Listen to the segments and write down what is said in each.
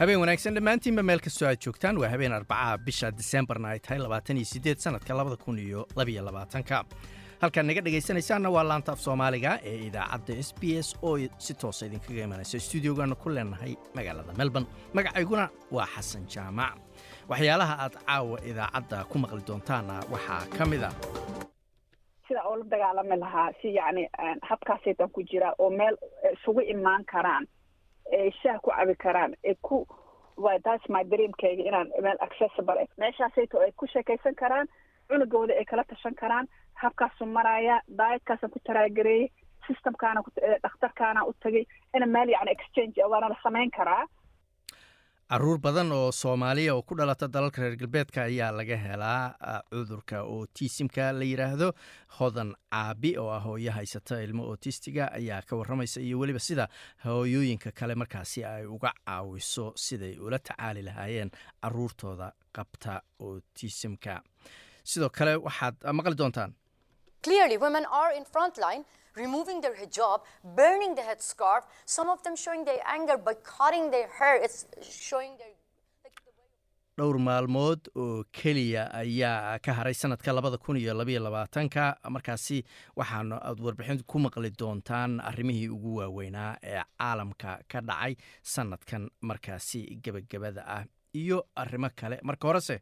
habeen wanaagsan dhammaantiinba meel kastoo aad joogtaan waa habeen arbacaha bisha disembarna ay tahay labaatan iyo siddeed sannadka labada kun iyo labaiyo labaatanka. Halkaad naga dhegaysanaysaanna waa laanta af soomaaliga ee idaacadda s b s oo si toosa idinkaga imanaysa stuudiogaanu ku leenahay magaalada melbourne. Magacayguna waa xasan jaamac. Waxyaalaha aad caawa idaacadda ku maqli doontaanna waxaa ka mid a sida oo la dagaalami lahaa si yacni habkaasaytan ku jira oo meel isugu imaan karaan ee shaah ku cabi karaan ee ku that's my dreamkayga inaan meel accessible meeshaasayto ay ku sheekaysan karaan cunugooda ay kala tashan karaan habkaasu maraya daayadkaasaan ku taraagareeyey systemkaana dhakhtarkaana u tagay ina meel yacni exchange waana la samayn karaa carruur badan oo soomaaliya oo ku dhalata dalalka reer galbeedka ayaa laga helaa cudurka otisimka la yidhaahdo hodan caabi oo ah hooyo haysata ilmo otistiga ayaa ka warramaysa iyo weliba sida hooyooyinka kale markaasi ay uga caawiso siday ula tacaali lahaayeen caruurtooda qabta otisimka sidoo kale waxaad maqli doontaan Removing their hijab, burning the headscarf, some of them showing their anger by cutting their hair. It's showing their. dhowr maalmood oo keliya ayaa ka haray sanadka labada kun iyo labaiyo labaatanka markaasi waxaana aad warbixin ku maqli doontaan arrimihii ugu waaweynaa ee caalamka ka dhacay sanadkan markaasi gebagabada ah iyo arrimo kale marka horese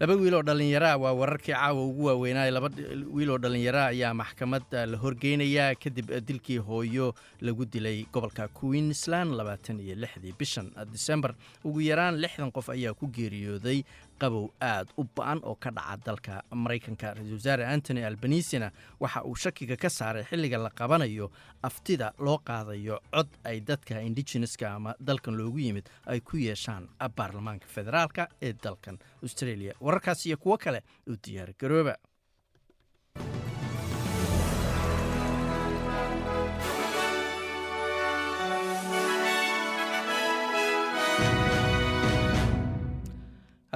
laba wiil oo dhallinyaraa waa wararkii caawa ugu waaweynaa laba wiil oo dhallinyara ayaa maxkamadda la horgeynayaa kadib dilkii hooyo lagu dilay gobolka queensland labaatan iyo lixdii bishan disembar ugu yaraan lixdan qof ayaa ku geeriyooday qabow aad u ba'an oo ka dhaca dalka maraykanka. Ra'isul wasaare antony albanisina waxa uu shakiga ka saaray xilliga la qabanayo aftida loo qaadayo cod ay dadka indigeneska ama dalkan loogu yimid ay ku yeeshaan baarlamaanka federaalka ee dalkan australia. Wararkaas iyo kuwo kale u diyaar garooba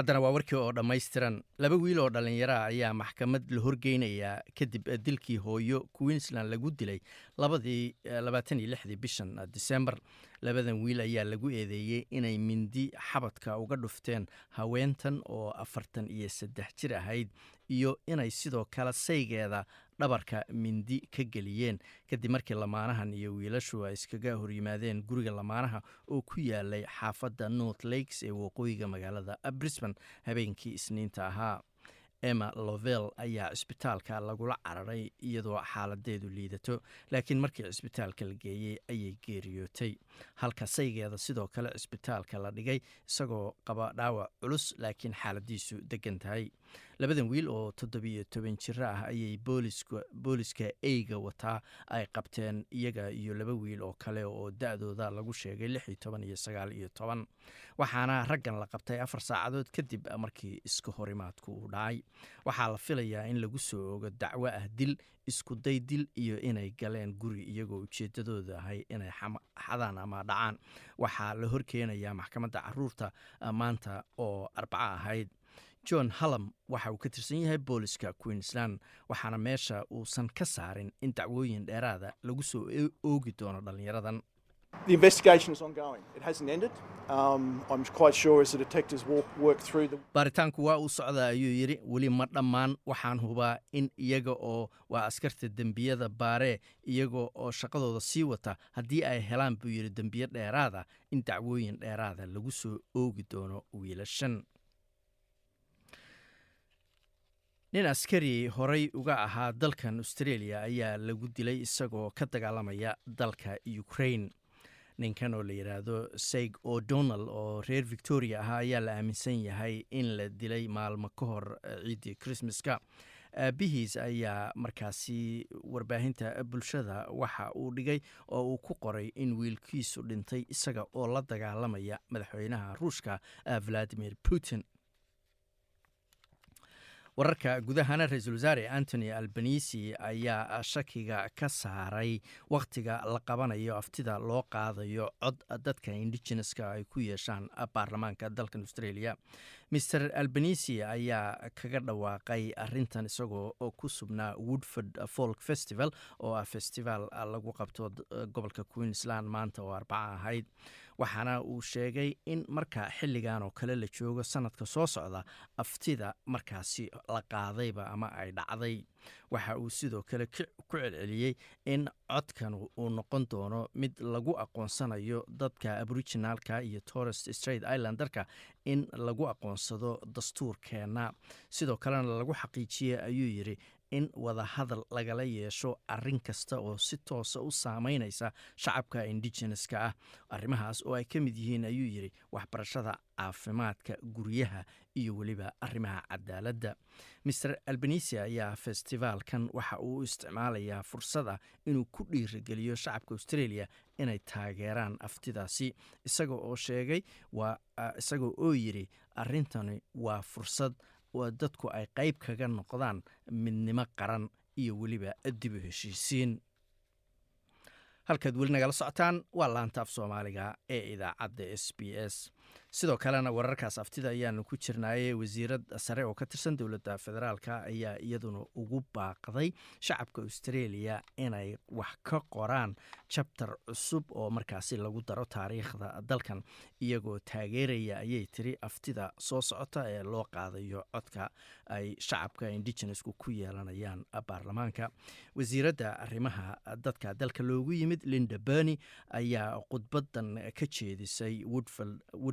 haddana waa warkii oo dhammaystiran. Laba wiil oo dhallinyara ayaa maxkamad la horgeynayaa kadib dilkii hooyo queensland lagu dilay labadii labaatan iyo lixdii bishan disembar labadan wiil ayaa lagu eedeeyey inay mindi xabadka uga dhufteen haweentan oo afartan iyo saddex jir ahayd iyo inay sidoo kale saygeeda dhabarka mindi ka geliyeen kadib markii lamaanahan iyo wiilashu ay iskaga horyimaadeen guriga lamaanaha oo ku yaalay xaafadda north lakes ee waqooyiga magaalada brisbane habeenkii isniinta ahaa. Emma lovel ayaa cisbitaalka lagula cararay iyadoo xaaladeedu liidato laakiin markii cisbitaalka la geeyey ayay geeriyootay. Halka saygeeda sidoo kale cisbitaalka la dhigay isagoo qaba dhaawac culus laakiin xaaladiisu degan tahay labadan wiil oo toddobiyo toban jiro ah ayay booliska eyga wataa ay qabteen iyaga iyo laba wiil oo kale oo da-dooda lagu sheegay lix iyo toban iyo sagaal iyo toban. Waxaana raggan la qabtay afar saacadood kadib markii iska horimaadku uu dhacay. Waxaa la filayaa in lagu soo ogo dacwo ah dil iskuday dil iyo inay galeen guri iyagoo ujeedadooda ahay inay xadaan ama dhacaan. Waxaa la horkeenayaa maxkamadda carruurta maanta oo arbaco ahayd john hallam waxa uu ka tirsan yahay booliska queensland waxaana meesha uusan ka saarin in dacwooyin dheeraada lagu soo oogi doono dhallinyaradan The investigation is ongoing. It hasn't ended. Um, I'm quite sure as the detectives walk, work through the. baaritaanku waa uu socdaa ayuu yidhi weli ma dhammaan waxaan hubaa in iyaga oo waa askarta dembiyada baaree iyaga oo shaqadooda sii wata haddii ay helaan buu yidhi dembiyo dheeraada in dacwooyin dheeraada lagu soo oogi doono wiilashan nin askari horey uga ahaa dalkan australia ayaa lagu dilay isagoo ka dagaalamaya dalka ukraine. Ninkan oo la yidhaahdo saig o'donald oo reer victoria ahaa ayaa la aaminsan yahay in la dilay maalmo ka hor ciiddii christmaska. Aabihiis ayaa markaasi warbaahinta bulshada waxa uu dhigay oo uu ku qoray in wiilkiisu dhintay isaga oo la dagaalamaya madaxweynaha ruushka valadimir putin wararka gudahana ra'iisul wasaare antony albanisi ayaa shakiga ka saaray wakhtiga la qabanayo aftida loo qaadayo cod dadka indigeneska ay ku yeeshaan baarlamaanka dalkan australia. Maer albanisi ayaa kaga dhawaaqay arintan isagoo oo ku sugnaa woodford folk festival oo ah festival lagu qabto gobolka queensland maanta oo arbaca ahayd waxaana uu sheegay in marka xilligan oo kale la joogo sanadka soo socda aftida markaasi la qaadayba ama ay dhacday. Waxa uu sidoo kale ku celceliyey in codkan uu noqon doono mid lagu aqoonsanayo dadka aboriginalka iyo torres straight islanderka in lagu aqoonsado dastuurkeenna sidoo kalena lagu xaqiijiyey ayuu yidhi in wadahadal lagala yeesho arrin kasta oo si toosa u saameynaysa shacabka indigeneska ah. Arrimahaas oo ay ka mid yihiin ayuu yidhi waxbarashada caafimaadka guryaha iyo weliba arrimaha cadaaladda maer albanisi ayaa festivaalkan waxa uu u isticmaalayaa fursada inuu ku dhiirigeliyo shacabka australia inay taageeraan aftidaasi. Isaga oo sheegay isaga oo yidhi arrintani waa fursad dadku ay qayb kaga noqdaan midnimo qaran iyo weliba dib u heshiisiin. Halkaad weli nagala socotaan waa laanta af soomaaliga ee idaacadda s b s sidoo kalena wararkaas aftida ayaanu ku jirnaaye wasiirad sare oo ka tirsan dowladda federaalka ayaa iyaduna ugu baaqday shacabka australia inay wax ka qoraan jabtar cusub oo markaasi lagu daro taariikhda dalkan iyagoo taageeraya ayay tiri aftida soo socota ee loo qaadayo codka ay shacabka indigenesku ku yeelanayaan baarlamaanka. Wasiiradda arrimaha dadka dalka loogu yimid linda berny ayaa khudbadan ka jeedisay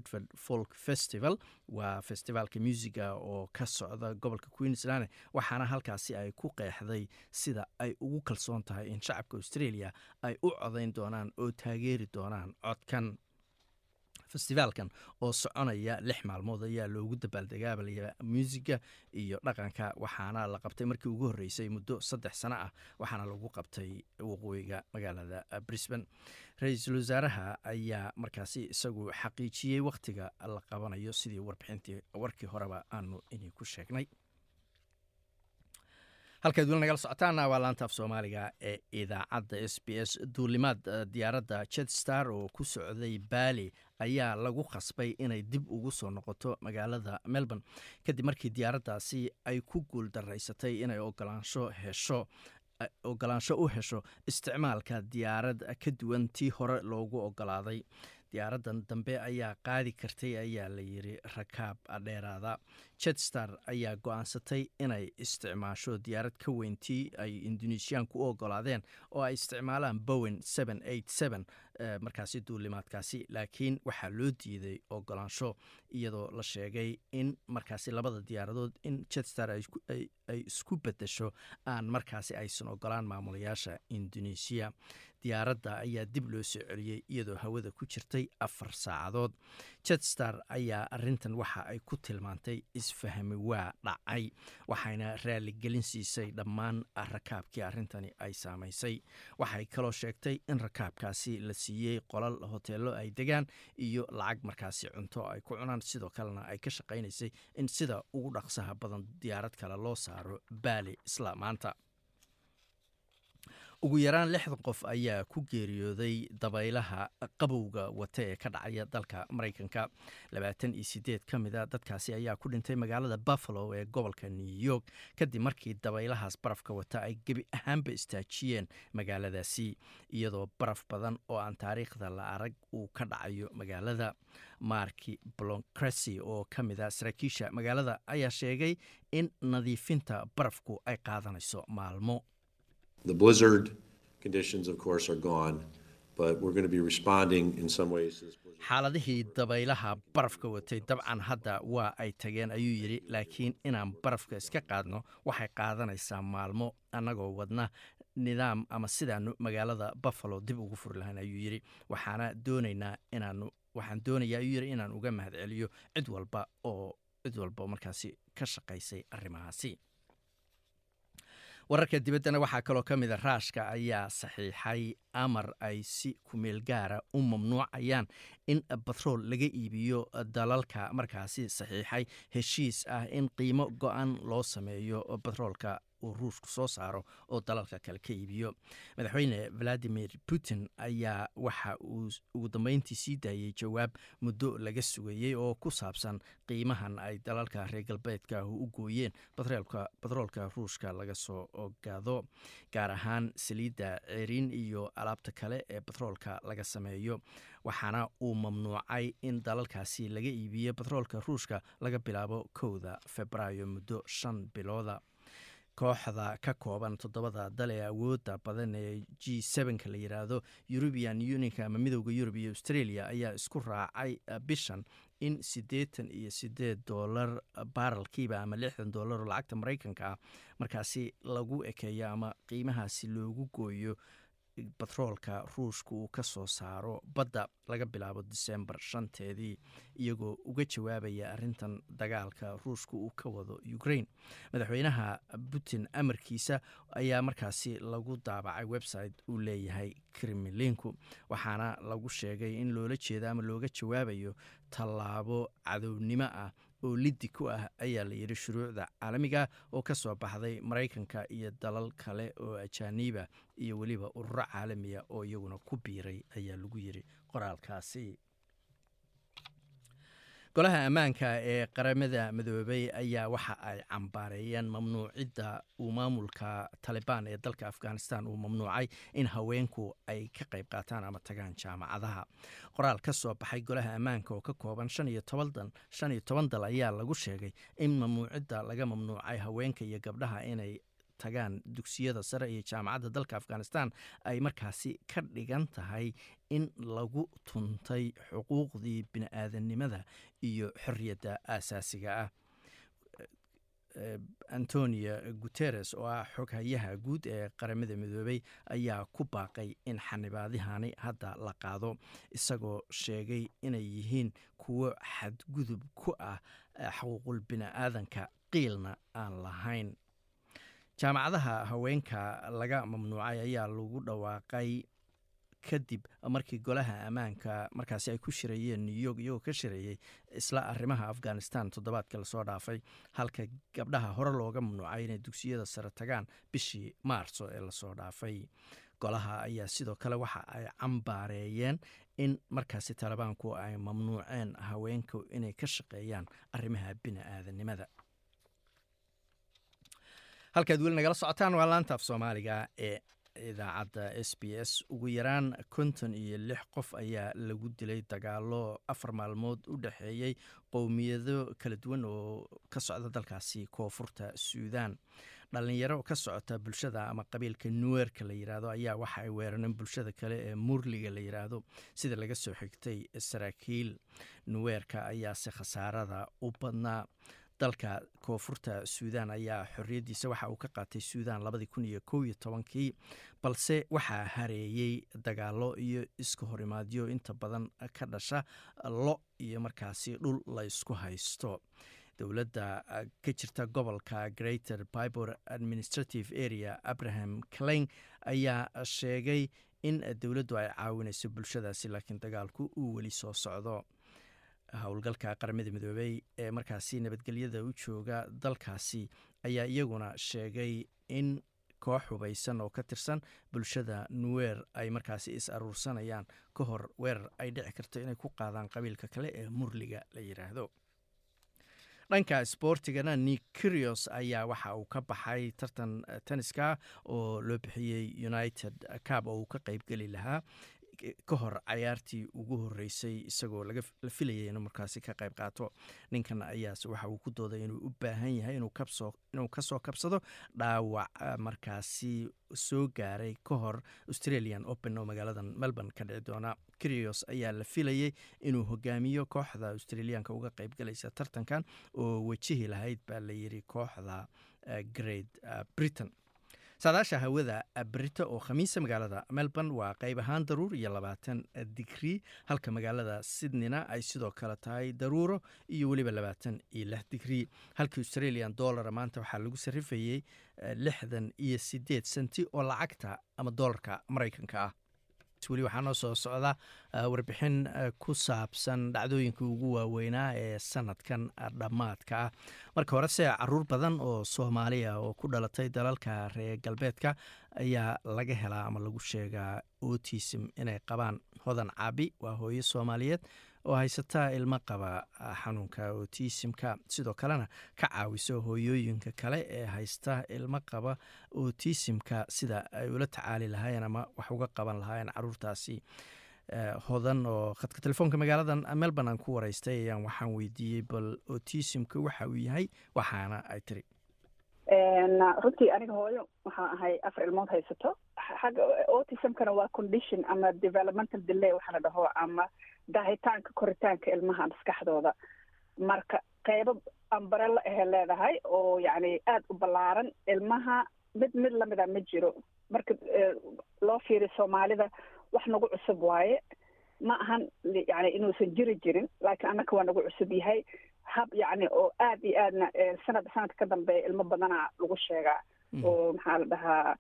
woodford folk festival. Waa festivaalka muusiga oo ka socda gobolka queensland waxaana halkaasi ay ku qeexday sida ay ugu kalsoon tahay in shacabka australia ay u codayn doonaan oo taageeri doonaan codkan festivaalkan oo soconaya lix maalmood ayaa loogu dabaaldegaabalaya muusiga iyo dhaqanka waxaana la qabtay markii ugu horreysay muddo saddex sano ah waxaana lagu qabtay waqooyiga magaalada brisbane. Ra'iisul wasaaraha ayaa markaasi isagu xaqiijiyey wakhtiga la qabanayo sidii warbixintii warkii horeba aanu inii ku sheegnay. Halkaad weli nagala socotaana waa laanta af soomaaliga ee idaacadda s b s duulimaad diyaaradda jetstar oo ku socday baali ayaa lagu khasbay inay dib ugu soo noqoto magaalada melbourne. Kadib markii diyaaraddaasi ay ku guul daraysatay inay ogolaansho hesho ogolaansho u hesho isticmaalka diyaarad ka duwan tii hore loogu ogolaaday diyaaraddan dambe ayaa qaadi kartay ayaa la yiri rakaab dheeraada jetstar ayaa go'aansatay inay isticmaasho diyaarad ka weyntii ay indonesiyaanku u ogolaadeen oo ay isticmaalaan bowen markaasi duulimaadkaasi. Laakiin waxaa loo diiday ogolaansho iyadoo la sheegay in markaasi labada diyaaradood in jetstar ay isku bedesho aan markaasi aysan ogolaan maamulayaasha indonesiya diyaaradda ayaa dib loo soo celiyey iyadoo hawada ku jirtay afar saacadood. Jetstar ayaa arintan waxa ay ku tilmaantay isfahmi waa dhacay waxayna raaligelin siisay dhammaan rakaabkii arrintani ay saamaysay. Waxay kaloo sheegtay in rakaabkaasi la siiyey qolal hoteelo ay degaan iyo lacag markaasi cunto ay ku cunaan. Sidoo kalena ay ka shaqaynaysay in sida ugu dhaqsaha badan diyaarad kale loo saaro baali isla maanta ugu yaraan lixdan qof ayaa ku geeriyooday dabaylaha qabowga wata ee ka dhacaya dalka maraykanka. Labaatan iyo sideed ka mid a dadkaasi ayaa ku dhintay magaalada buffalo ee gobolka new york kadib markii dabaylahaas barafka wata ay gebi ahaanba istaajiyeen magaaladaasi iyadoo baraf badan oo aan taariikhda la arag uu ka dhacayo magaalada. Marki bloncressy oo ka mid a saraakiisha magaalada ayaa sheegay in nadiifinta barafku ay qaadanayso maalmo The blizzard conditions, of course, are gone, but we're going to be responding in some ways. xaaladihii dabaylaha barafka watay dabcan hadda waa ay tageen ayuu yidhi laakiin inaan barafka iska qaadno waxay qaadanaysaa maalmo annagoo wadna nidaam ama sidaanu magaalada buffalo dib ugu furi lahayn ayuu yidhi waxaana doonaynaa inaanu waxaan doonayaa ayuu yidhi inaan uga mahadceliyo cid walba oo cid walba markaasi ka shaqaysay arrimahaasi wararka dibaddana waxaa kaloo ka mida raashka ayaa saxiixay amar ay si kumeel gaara u mamnuucayaan in batrool laga iibiyo dalalka. Markaasi saxiixay heshiis ah in qiimo go-an loo sameeyo batroolka uu ruushku soo saaro oo dalalka kale ka iibiyo. Madaxweyne valadimir putin ayaa waxa uu ugu dambeyntii sii daayey jawaab muddo laga sugayey oo ku saabsan qiimahan ay dalalka reer galbeedka u gooyeen batroolka ruushka laga soo gaado gaar ahaan saliidda ceeriin iyo alaabta kale ee batroolka laga sameeyo. Waxaana uu mamnuucay in dalalkaasi laga iibiyo batroolka ruushka laga bilaabo kowda febraayo muddo shan bilooda kooxda ka kooban toddobada dal ee awoodda badan ee g sevenka la yidhaahdo eurubian unionka ama midowda yurub iyo australia ayaa isku raacay bishan in siddeetan iyo siddeed dollar baaralkiiba ama lixdan dollar oo lacagta maraykanka ah markaasi lagu ekeeyo ama qiimahaasi loogu gooyo batroolka ruushka uu ka soo saaro badda laga bilaabo disembar shanteedii iyagoo uga jawaabaya arintan dagaalka ruushka uu ka wado ukraine. Madaxweynaha putin amarkiisa ayaa markaasi lagu daabacay website uu leeyahay kremlinku waxaana lagu sheegay in loola jeeda ama looga jawaabayo tallaabo cadownimo ah oo liddi ku ah ayaa la yidhi shuruucda caalamiga oo ka soo baxday maraykanka iyo dalal kale oo ajaaniiba iyo weliba ururo caalamiya oo iyaguna ku biiray ayaa lagu yidhi qoraalkaasi golaha ammaanka ee qaramada midoobay ayaa waxa ay cambaareeyeen mamnuucidda uu maamulka talibaan ee dalka afghanistan uu mamnuucay in haweenku ay ka qayb qaataan ama tagaan jaamacadaha. Qoraal ka soo baxay golaha ammaanka oo ka kooban shan iyo toban dal ayaa lagu sheegay in mamnuucidda laga mamnuucay haweenka iyo gabdhaha inay tagaan dugsiyada sare iyo jaamacadda dalka afghanistan ay markaasi ka dhigan tahay in lagu tuntay xuquuqdii bini-aadanimada iyo xorriyadda aasaasiga ah. Antonio guteres oo ah xoghayaha guud ee qaramada midoobey ayaa ku baaqay in xanibaadihani hadda la qaado isagoo sheegay inay yihiin kuwo xadgudub ku ah xuquuqul bini-aadanka qiilna aan lahayn jaamacadaha haweenka laga mamnuucay ayaa lagu dhawaaqay kadib markii golaha ammaanka markaasi ay ku shirayeen new york iyagoo ka shirayey isla arrimaha afghanistan. Toddobaadka la soo dhaafay halka gabdhaha hore looga mamnuucay inay dugsiyada sare tagaan bishii maarso ee la soo dhaafay. Golaha ayaa sidoo kale waxa ay cambaareeyeen in markaasi talibaanku ay mamnuuceen haweenku inay ka shaqeeyaan arrimaha bini-aadanimada halkaad weli nagala socotaan waa laanta af soomaaliga ee idaacadda s b s. Ugu yaraan konton iyo lix qof ayaa lagu dilay dagaalo afar maalmood u dhexeeyey qowmiyado kala duwan oo ka socda dalkaasi koonfurta suudan dhalinyaro ka socota bulshada ama qabiilka nuweerka la yiraahdo ayaa waxa ay weerareen bulshada kale ee murliga la yiraahdo sida laga soo xigtay saraakiil. Nuweerka ayaase khasaarada u badnaa dalka koonfurta suudan ayaa xorriyaddiisa waxa uu ka qaatay suudan labadii kun iyo kow iyo tobankii balse waxaa hareeyey dagaalo iyo iska horimaadyo inta badan ka dhasha lo iyo markaasi dhul la ysku haysto. Dowladda ka jirta gobolka greater bibor administrative area abraham klein ayaa sheegay in dowladdu ay caawinayso bulshadaasi laakiin dagaalku uu weli soo socdo howlgalka qaramada midoobey ee markaasi nabadgelyada u jooga dalkaasi ayaa iyaguna sheegay in koox hubaysan oo ka tirsan bulshada nuweer ay markaasi is aruursanayaan ka hor weerar ay dhici karto inay ku qaadaan qabiilka kale ee murliga la yiraahdo. Dhanka sboortigana nikrios ayaa waxa uu ka baxay tartan tenniska oo loo bixiyey united cab oo uu ka qeybgeli lahaa ka hor cayaartii ugu horeysay isagoo la filayay inuu markaasi ka qayb qaato ninkan ayaase waxa uu ku dooday inuu u baahan yahay inuu ka soo kabsado dhaawac markaasi soo gaaray ka hor australian open oo magaalada melbourne ka dhici doona. Krios ayaa la filayay inuu hogaamiyo kooxda australiyaanka uga qeybgalaysa tartankan oo wejihi lahayd baa la yiri kooxda great britain saadaasha hawada berito oo khamiisa magaalada melbourne waa qayb ahaan daruur iyo labaatan digrii halka magaalada sydneyna ay sidoo kale tahay daruuro iyo weliba labaatan iyo lix digrii halka australian dollara maanta waxaa lagu sarrifayey lixdan iyo sideed senti oo lacagta ama doolarka maraykanka ah weli waxaa noo soo socda warbixin ku saabsan dhacdooyinka ugu waaweynaa ee sanadkan dhammaadka ah. Marka horese carruur badan oo soomaaliya oo ku dhalatay dalalka reer galbeedka ayaa laga helaa ama lagu sheegaa otism inay qabaan? Hodan caabi waa hooyo soomaaliyeed oo haysata ilmo qaba xanuunka otisimka sidoo kalena ka caawiso hooyooyinka kale ee haysta ilmo qaba otisimka sida ay ula tacaali lahaayeen ama wax uga qaban lahaayeen caruurtaasi. Hodan oo khadka telefoonka magaaladan melbourne aan ku wareystay ayaan waxaan weydiiyey bal otisimka waxa uu yahay? Waxaana ay tiri runtii aniga hooyo waxaan ahay afar ilmood haysato xagga autismkana waa condition ama developmental delay waxaa la dhaho ama daahitaanka koritaanka ilmaha maskaxdooda marka qeybo ambarella ahe leedahay oo yacni aada u ballaaran ilmaha mid mid lamida ma jiro marka loo fiiriyo soomaalida wax nagu cusub waaye ma ahan yani inuusan jiri jirin laakiin annaka waa nagu cusub yahay hab yacni oo aad iyo aadna sanadba sanadka ka dambeeya ilmo badana lagu sheegaa oo maxaa la dhahaa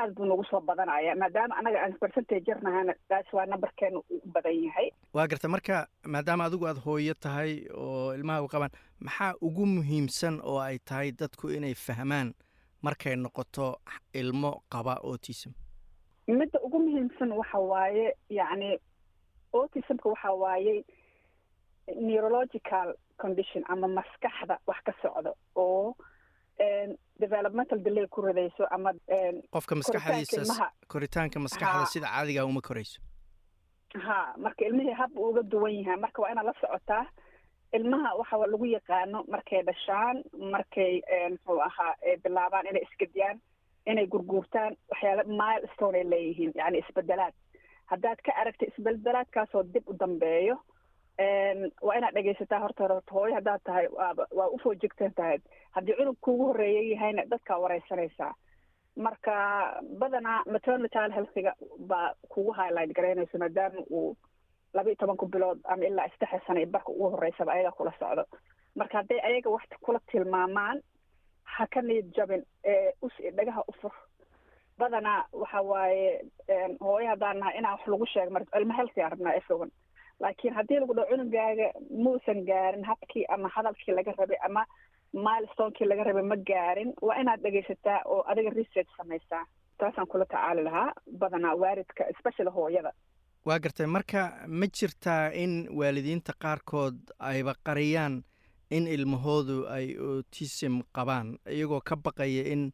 aad buu nagu soo badanaya maadaama annaga aan percentage jarnahana taas waa numberkeena u badan yahay. Waa garta marka maadaama adigu aada hooyo tahay oo ilmaha u qabaan maxaa ugu muhiimsan oo ay tahay dadku inay fahmaan markay noqoto ilmo qaba autism? Midda ugu muhiimsan waxa waaye yacni autismka waxa waaye neurological condition ama maskaxda wax ka socdo oo developmental delay ku ridayso ama qofka maskaxdiisa koritaanka maskaxda sida caadiga uma korayso. Ha marka ilmihii hab uu uga duwan yahay marka waa inaad la socotaa ilmaha waxa lagu yaqaano markay dhashaan markay muxuu ahaa bilaabaan inay isgediyaan inay gurguurtaan waxyaala milestone ay leeyihiin yani isbedelaad. Haddaad ka aragta isbedelaadkaasoo dib u dambeeyo waa inaad dhegaysataa horta hore hooyo haddaad tahay waa u foojigtan tahay. Haddii cunug kuugu horreeya yahayna dadkaa wareysanaysaa. Marka badanaa maternal healthiga baa kugu highlight garaynayso maadaama uu laba iyo tobanku bilood ama ilaa saddex sana iyo barka ugu horreysaba ayaga kula socdo. Marka hadday ayaga wax kula tilmaamaan ha ka niyad jabin us dhagaha u fur. Badanaa waxa waaye hooyo haddaan nahay inaan wax lagu sheego mar ilmo healthy aan rabnaa laakiin haddii lagu dhaho cunugaaga muusan gaarin habkii ama hadalkii laga rabay ama milestonekii laga rabay ma gaarin. Waa inaad dhegaysataa oo adiga research samaysaa. Taasaan kula tacaali lahaa badanaa waalidka especially hooyada. Waa gartay marka ma jirtaa in waalidiinta qaarkood ayba qariyaan in ilmahoodu ay autism qabaan iyagoo ka baqaya in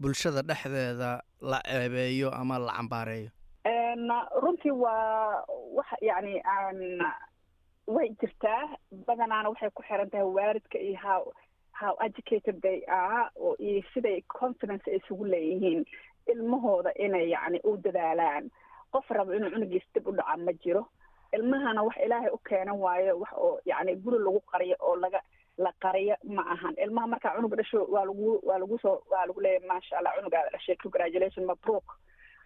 bulshada dhexdeeda la ceebeeyo ama la cambaareeyo runtii waa wax yacni way jirtaa. Badanaana waxay ku xiran tahay waalidka iyo how how educated they are oo iyo siday confidence ay isugu leeyihiin ilmahooda inay yacni u dadaalaan. Qof rabo inuu cunugiis dib u dhaca ma jiro. Ilmahana wax ilaahay u keenan waayo wax oo yacni guri lagu qariyo oo laga la qariyo ma ahan. Ilmaha markaa cunug dhasho waa lagu waa lagu soo waa lagu leeyahay maasha allah cunugaada dhashay. Congratulation mabruuk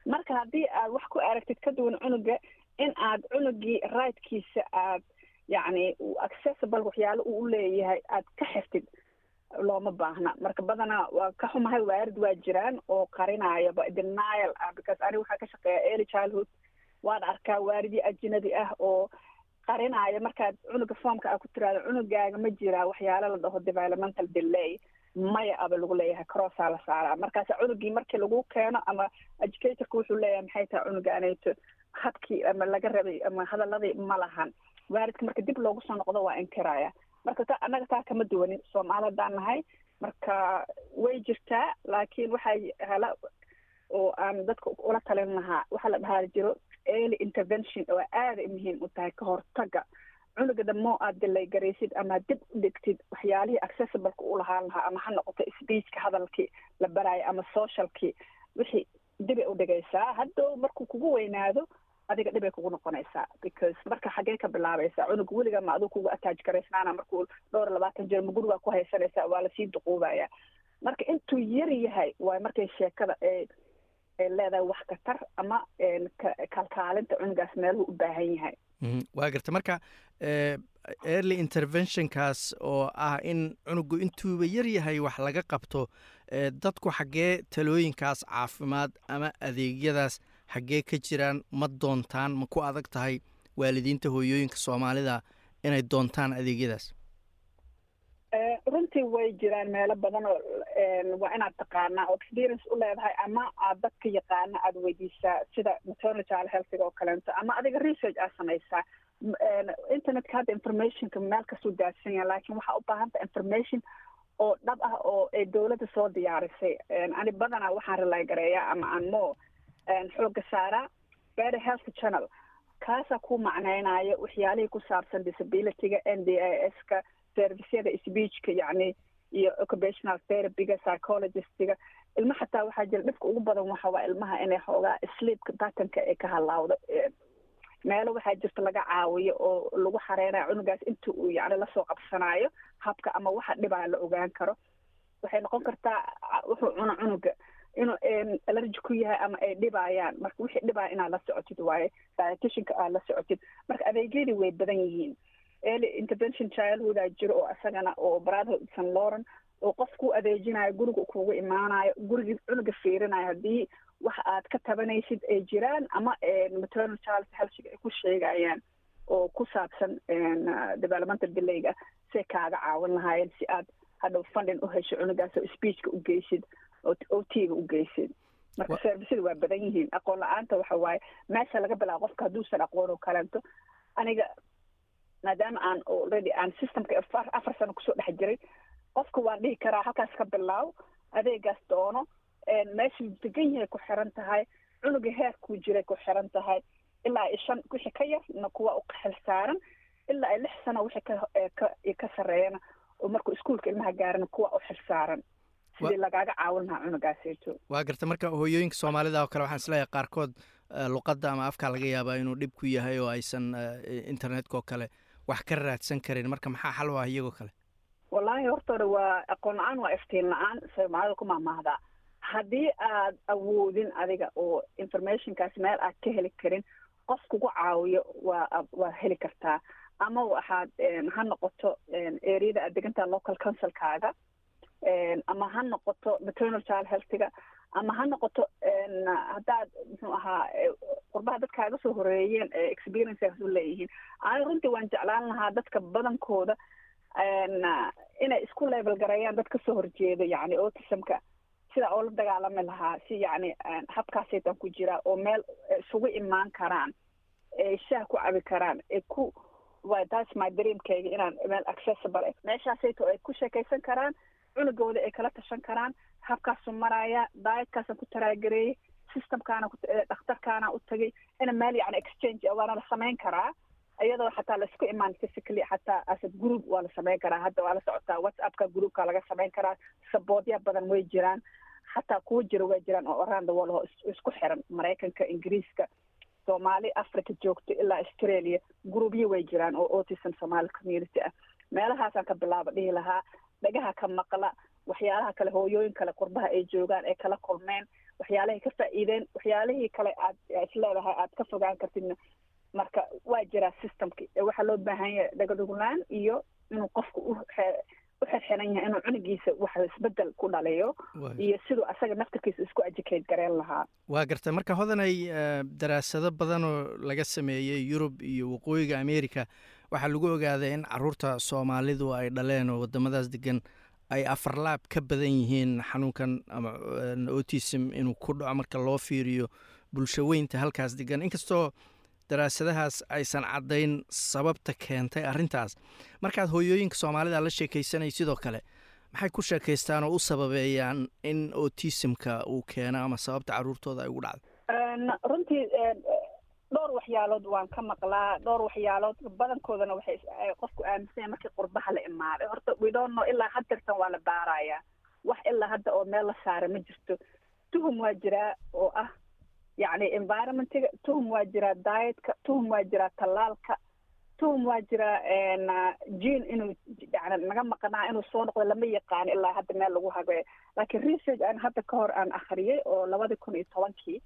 marka haddii aad wax ku aragtid ka duwan cunuga in aad cunugii rightkiisa aad yacni accessible waxyaalo uu leeyahay aad ka xirtid looma baahna. Marka badanaa waa ka xumahay waarid waa jiraan oo qarinayaba denial ah because aniga waxaa ka shaqeeya early childhood. Waan arkaa waaridii ajinabi ah oo qarinaya markaad cunuga formka aa ku tiraado cunugaaga ma jiraa waxyaalo la dhaho developmental delay maya aba lagu leeyahay crossaa la saaraa. Markaasa cunugii markii lagu keeno ama educatorka wuxuu leeyahay maxay tahay cunuga anayto? Habkii ama laga rabay ama hadaladii ma lahan. Waaridka marka dib loogu soo noqdo waa inkiraya marka ta annaga taa kama duwanin. Soomaali haddaan nahay. Marka way jirtaa laakiin waxay hala oo aan dadka ula talin lahaa. Waxaa la dhahaa jiro early intervention oo aaday muhiim u tahay ka hortaga cunuga damo aad dilaygaraysid ama dib u dhigtid waxyaalihii accessibleka u lahaan lahaa ama ha noqoto speechka hadalkii la baraayo ama socialkii wixii dibay u dhigaysaa. Haddow markuu kugu weynaado adiga dhibay kugu noqonaysaa because marka xaggee ka bilaabaysaa cunug weliga ma aduu kugu attach garaysnaana markuu dhowr labaatan jir ma gurigaa ku haysanaysaa waa la sii duquubaya marka intuu yar yahay waay markay sheekada ay ay leedahay wax katar ama kalkaalinta cunugaas meeluhu u baahan yahay. Waa garta. Marka early interventionkaas oo ah in cunugu intuuba yar yahay wax laga qabto dadku xaggee talooyinkaas caafimaad ama adeegyadaas xaggee ka jiraan ma doontaan ma ku adag tahay waalidiinta hooyooyinka soomaalida inay doontaan adeegyadaas runtii way jiraan meelo badan oo waa inaad taqaanaa oo experience u leedahay ama aad dadka yaqaana aada weydiisaa sida maternal child healthiga oo kaleento ama adiga research aad samaysaa. Internetka hadda informationka meel kasuu daadsan yaha laakiin waxaa u baahanta information oo dhab ah oo ay dowladda soo diyaarisay. Ani badanaa waxaan relay gareeyaa ama aan mo xooga saaraa better health channel. Kaasaa ku macneynaya waxyaalihii ku saabsan disabilityga n d a s ka servisyada speechka yacni iyo occupational therapyga psychologistiga ilma xataa waxaa jira dhibka ugu badan waxa waa ilmaha inay xoogaa sleepka batanka ay ka halaawdo meelo waxaa jirta laga caawiyo oo lagu xareynayo cunugaas inta uu yani la soo qabsanaayo habka ama waxa dhibaa la ogaan karo. Waxay noqon kartaa wuxuu cuno cunuga inuu allergy ku yahay ama ay dhibayaan marka wixii dhibaya inaad la socotid waaye dietitianka aad la socotid. Marka adeegyadii way badan yihiin early intervention childhoodaa jiro oo isagana oo brotherhood st lauren oo qof ku adeejinayo guriga kugu imaanayo gurigii cunuga fiirinayo haddii wax aad ka tabanaysid ay jiraan ama maternal child healthiga ay ku sheegayaan oo ku saabsan developmental delayga say kaaga caawin lahaayeen si aad hadhow funding u hesho cunugaas oo speechka u geysid oo o t-ga u geysid. Marka servisyada waa badan yihiin. Aqoon la'aanta waxa waaye meesha laga bilaabo qofka hadduusan aqoon oo kaleento aniga maadaama aan already aan systemka afar sano ku soo dhex jiray qofka waan dhihi karaa halkaas ka bilaaw adeegaas doono meeshuu degan yahay ku xiran tahay cunuga heerkuu jiray ku xiran tahay ilaa ay shan wixii ka yarna kuwa u xil saaran ilaa ay lix sano wixii ka ka sarreeyana oo markuu iskuolka ilmaha gaarana kuwa u xil saaran. Sidii lagaaga caawin lahaa cunugaaseeto waa garta marka hooyooyinka soomaalida oo kale waxaan is leeyahay qaarkood luqadda ama afkaa laga yaabaa inuu dhib ku yahay oo aysan internetka oo kale wax ka raadsan karin. Marka maxaa xal u ah iyagoo kale? Wallaahi hortooda waa aqoon la'aan waa iftiin la'aan soomaalida ku mahmaahdaa haddii aad awoodin adiga oo informationkaas meel aad ka heli karin qof kugu caawiyo waa waa heli kartaa. Ama waxaad ha noqoto areada aad degantaa local councilkaaga ama ha noqoto maternal child healthiga ama ha noqoto haddaad muxuu ahaa qurbaha dadkaaga soo horeeyeen experienceaas u leeyihiin. Ani runtii waan jeclaan lahaa dadka badankooda inay isku level gareeyaan dad ka soo horjeeda yani autismka. Sida oo la dagaalami lahaa si yani habkaasaytan ku jiraa oo meel isugu imaan karaan ay shaah ku cabi karaan ay ku waa that's my dreamkayga inaan meel accessible meeshaasayto ay ku sheekaysan karaan cunugooda ay kala tashan karaan habkaasu maraya dietkaasaan ku taraagareeyey systemkaana dhakhtarkaana u tagay ina meel yani exchange waana la samayn karaa iyadoo xataa la isku imaan physically xataa as a group waa la samayn karaa hadda waa la socotaa whatsappka groupka laga samayn karaa saboodya badan way jiraan xataa kuwa jira way jiraan oo around the world oo isku xiran maraykanka ingiriiska soomaali africa joogto ilaa australia groupyo way jiraan oo autism somali community ah. Meelahaasaan ka bilaaba dhihi lahaa dhagaha ka maqla waxyaalaha kale hooyooyin kale qurbaha ay joogaan ay kala kulmeen waxyaalahay ka faa'iideen waxyaalihii kale aad isleedahay aad ka fogaan kartidna. Marka waa jiraa systemki waxaa loo baahan yahay dhagadhuglaan iyo inuu qofku u u xirxiran yahay inuu cunugiisa wax isbeddel ku dhaliyo iyo siduu asaga naftarkiisa isku educate gareen lahaa. Waa garta. Marka hodanay daraasado badan oo laga sameeyey yurub iyo waqooyiga america waxaa lagu ogaaday in carruurta soomaalidu ay dhaleen oo wadamadaas degan ay afarlaab ka badan yihiin xanuunkan ama autism inuu ku dhaco marka loo fiiriyo bulsho weynta halkaas degan inkastoo daraasadahaas aysan caddayn sababta keentay arrintaas. Markaad hooyooyinka soomaalida la sheekaysanay sidoo kale maxay ku sheekaystaan oo u sababeeyaan in autismka uu keeno ama sababta caruurtooda ay ugu dhacdo? Runtii dhowr waxyaalood waan ka maqlaa. Dhowr waxyaalood badankoodana waxay qofku aaminsanya markii qurbaha la imaaday. Horta widonno ilaa hadeertan waa la baarayaa. Wax ilaa hadda oo meel la saara ma jirto. Tuhum waa jiraa oo ah yacni environmentiga. Tuhum waa jiraa dietka. Tuhum waa jiraa tallaalka. Tuhum waa jira jean inuu yani naga maqnaa inuu soo noqdo lama yaqaan ilaa hadda meel lagu hage laakiin research aan hadda ka hor aan akhriyay oo labadii kun iyo tobankii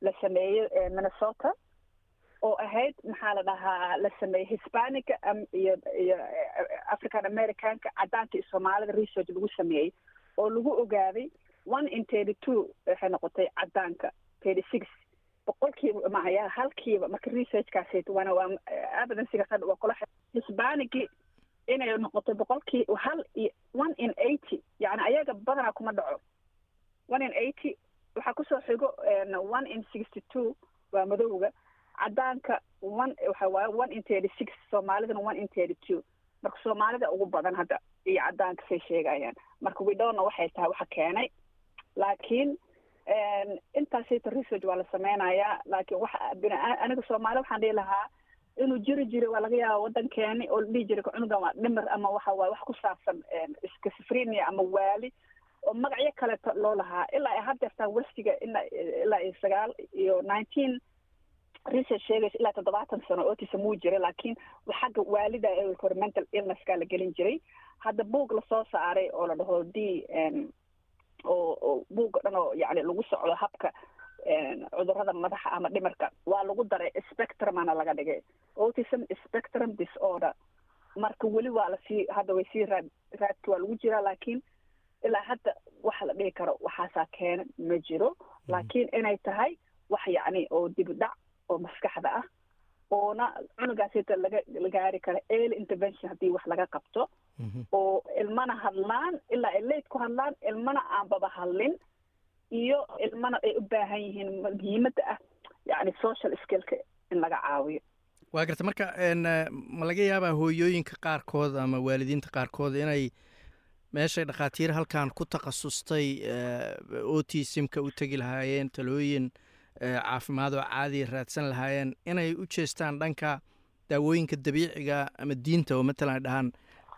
la sameeyey minnesota oo ahayd maxaa la dhahaa la sameeyey hispanica iyo iyo african americanka caddaanka iyo soomaalida research lagu sameeyey oo lagu ogaaday one in thirty two waxay noqotay caddaanka thirty six boqolkiiba maya halkiiba marka researchkaasayt waana waa evidencega hadda waa kula hisbaniki inay noqotay boqolkii hal iyo one in eighty yani ayaga badanaa kuma dhaco. One in eighty waxaa ku soo xigo one in sixty two waa madowga caddaanka one waxa waaye one in thirty six soomaalidana one in thirty two marka soomaalida ugu badan hadda iyo caddaanka say sheegayaan. Marka widowna waxay tahay waxa keenay. Laakiin intaasayta research waa la sameynayaa laakiin bina aniga soomaali waxaan dhihi lahaa inuu jiri jiri waa laga yaaba waddankeeni oo dhihi jiray cunugan waa dhimir ama waxa waaye wax ku saabsan schizophrenia ama waali oo magacyo kaleeto loo lahaa. Ilaa ay haddeertaan westiga ilaa ilaa iyo sagaal iyo nineteen research sheegaysa ilaa toddobaatan sano autism wuu jiray laakiin xagga waalida hore mental illnesska la gelin jiray. Hadda buug la soo saaray oo la dhaho d oo oo buugga dhan oo yani lagu socdo habka cudurrada madaxa ama dhimirka waa lagu daray spectrumana laga dhigay. Autism spectrum disorder. Marka weli waa la sii hadda way sii raad raadki waa lagu jiraa laakiin ilaa hadda waxa la dhihi karo waxaasaa keena ma jiro. Laakiin inay tahay wax yacni oo dibidhac oo maskaxda ah oona cunugaasita laga la gaari karo early intervention haddii wax laga qabto. Oo ilmana hadlaan ilaa ay late ku hadlaan ilmana aanbaba hadlin iyo ilmana ay u baahan yihiin muhiimadda ah yacni social skillka in laga caawiyo. Waa garta marka ma laga yaabaa hooyooyinka qaarkood ama waalidiinta qaarkood inay meeshay dhakhaatiir halkan ku takhasustay otisimka u tegi lahaayeen talooyin caafimaad oo caadiya raadsan lahaayeen inay u jeestaan dhanka daawooyinka dabiiciga ama diinta oo matalan dhahaan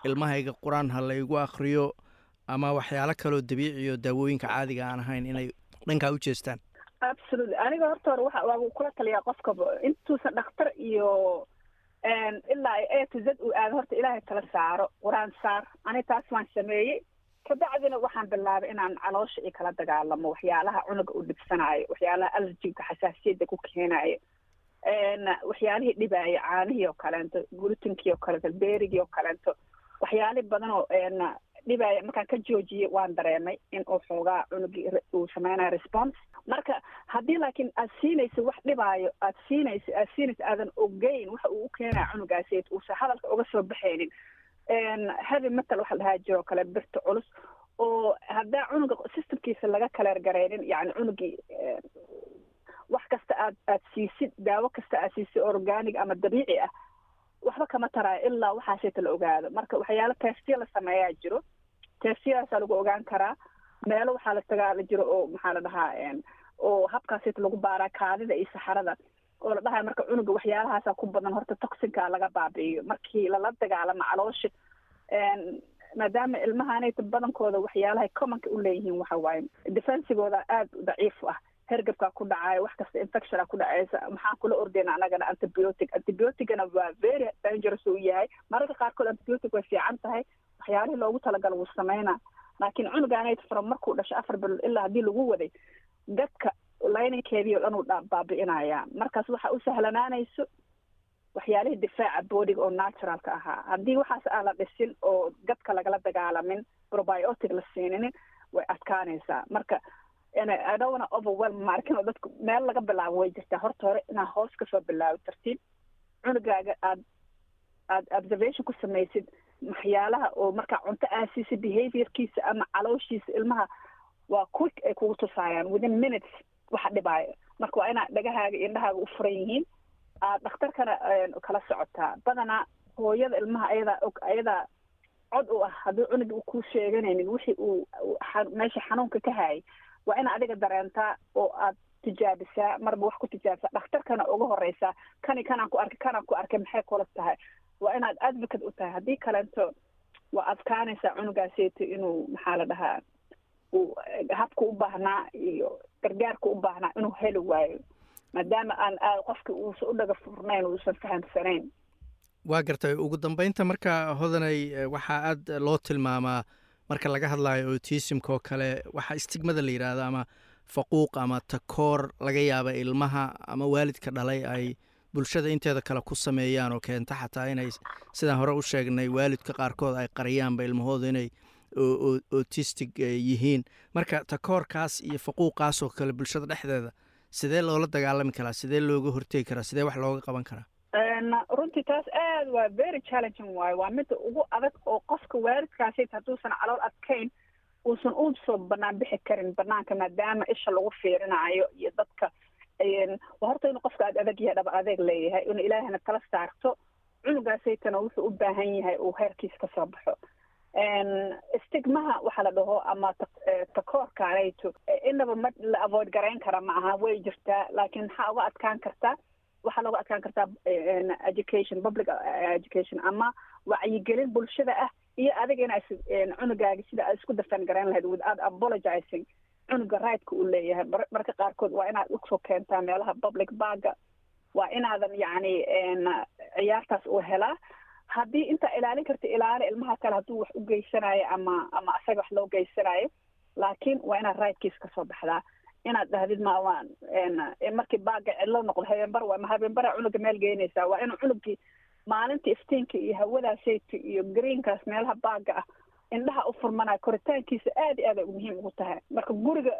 ilmahayga qur'aan ha laygu akriyo ama waxyaalo kaloo dabiiciyo daawooyinka caadiga aan ahayn inay dhankaa u jeestaan. Absolutely. Aniga horta hore waa kula taliyaa qofkaba intuusan dhakhtar iyo ilaa a to z uu aado horta ilaahay tala saaro qur'aan saar. Ani taas waan sameeyey kabacdina waxaan bilaabay inaan caloosha iyo kala dagaalamo waxyaalaha cunuga uu dhibsanaayo waxyaalaha allergiga xasaasiyadda ku keenaayo waxyaalihii dhibaaya caanihii oo kaleento glutinkii oo kaleento beerigii oo kaleento waxyaali badan oo dhibaaya markaan ka joojiyey waan dareemay in uu xoogaa cunugii uu sameynayo response. Marka haddii laakiin aad siinaysa wax dhibaayo aad siinaysa aad siinaysa aadan ogeyn waxa uu u keenaya cunugaasi uusan hadalka uga soo baxaynin heavy metal waxa la dhahaa jiro kale birta culus oo haddaa cunuga systemkiisa laga kaleergaraynin yani cunugii wax kasta aad aad siisid daawo kasta aad siisid organic ama dabiici ah waxba kama taraayo ilaa waxaasayta la ogaado. Marka waxyaalo testiya la sameeyaa jiro testiyadaasaa lagu ogaan karaa meelo waxaa la tagaa la jiro oo maxaa la dhahaa oo habkaasayta lagu baaraa kaadida iyo saxarada oo la dhahayo marka cunuga waxyaalahaasa ku badan horta toxinka laga baabi'iyo. Markii lala dagaalamo caloosha maadaama ilmahanayta badankooda waxyaalahay commonka u leeyihiin waxa waaye. Defensigooda aada daciif ah. Hergabkaa ku dhacayo wax kasta infectiona ku dhacaysa. Maxaan kula ordeyna anagana antibiotic? Antibioticana waa very dangerous uu yahay. Mararka qaarkood antibiotic way fiican tahay. Waxyaalihii loogu talagalo wuu sameynaa. Laakiin cunugaanayt from markuu dhasho afar bilood ilaa haddii lagu waday dadka lininkeedii o dhan uu baabi'inaya markaas waxa u sahlanaanayso waxyaalihii difaaca boodiga oo naturalka ahaa. Haddii waxaas aan la dhisin oo dadka lagala dagaalamin probiotic la siininin way adkaanaysaa. Marka adhowana overwhelm maarkin oo dadku meel laga bilaabo way jirtaa. Horta hore inaad hoos ka soo bilaabo tartiib cunugaaga aad aad observation ku samaysid waxyaalaha oo markaa cunto aad siisid behaviorkiisa ama calooshiisa ilmaha waa quick ay kugu tusaayaan. Within minutes waxa dhibaayo marka waa inaad dhagahaaga indhahaaga u furan yihiin aad dhakhtarkana kala socotaa. Badanaa hooyada ilmaha ayadaa og ayadaa cod u ah haddii cunuga u ku sheeganaynin wixii uu meesha xanuunka ka hayay waa ina adiga dareentaa oo aad tijaabisaa marba wax ku tijaabisaa. Dhakhtarkana uga horeysaa kani kanaan ku arkay kanaan ku arkay maxay kula tahay? Waa inaad advocate u tahay. Haddii kaleento waa adkaanaysaa cunugaaseyto inuu maxaa la dhahaa habka u baahnaa iyo gargaarka u baahnaa inuu heli waayo maadaama aan qofki uusan u dhaga furnayn uusan fahamsanayn waa gartay. Ugu dambeynta marka hodanay waxaa aad loo tilmaamaa marka laga hadlayo autismka oo kale waxaa istigmada la yidhaahdo ama faquuq ama takoor laga yaaba ilmaha ama waalidka dhalay ay bulshada inteeda kale ku sameeyaan oo keenta xataa inay sidaan hore u sheegnay waalidka qaarkood ay qariyaanba ilmahooda inay autistic yihiin. Marka takoorkaas iyo faquuqaas oo kale bulshada dhexdeeda sidee loola dagaalami karaa? Sidee looga hortegi karaa? Sidee wax looga qaban karaa? Runtii taas aad waa very challenging waayo waa midda ugu adag oo qofka waalidkaasi hadduusan calool adkayn uusan u soo banaan bixi karin banaanka maadaama isha lagu fiirinayo iyo dadka waa horta inuu qofka aad adag yahay dhaba adeeg leeyahay inuu ilaahana kala saarto cunugaasaytana wuxuu u baahan yahay uu heerkiis ka soo baxo stigmaha waxaa la dhaho ama takoorkaanayto inaba ma la avoid garayn kara ma aha way jirtaa laakiin maxaa uga adkaan kartaa waxaa looga adkaan kartaa education public education ama wacyigelin bulshada ah iyo adiga ina cunugaaga sida aad isku dafan garayn lahayd without apologizing cunuga rigtka uu leeyahay. Marka qaarkood waa inaad u soo keentaa meelaha public baga waa inaadan yacni ciyaartaas uu helaa haddii intaa ilaalin karta ilaali ilmaha kale hadduu wax u geysanayo ama ama asaga wax loo geysanayo laakiin waa inaad rightkiis ka soo baxdaa. Inaad dhahdid ma waan markii baaga cidlo noqdo habeenbar waa habeenbara cunuga meel geynaysaa waa inuu cunugii maalinta iftiinka iyo hawadaasayta iyo greenkaas meelaha baaga ah indhaha u furmanaya koritaankiisa aad iyo aad ay muhiim ugu tahay. Marka guriga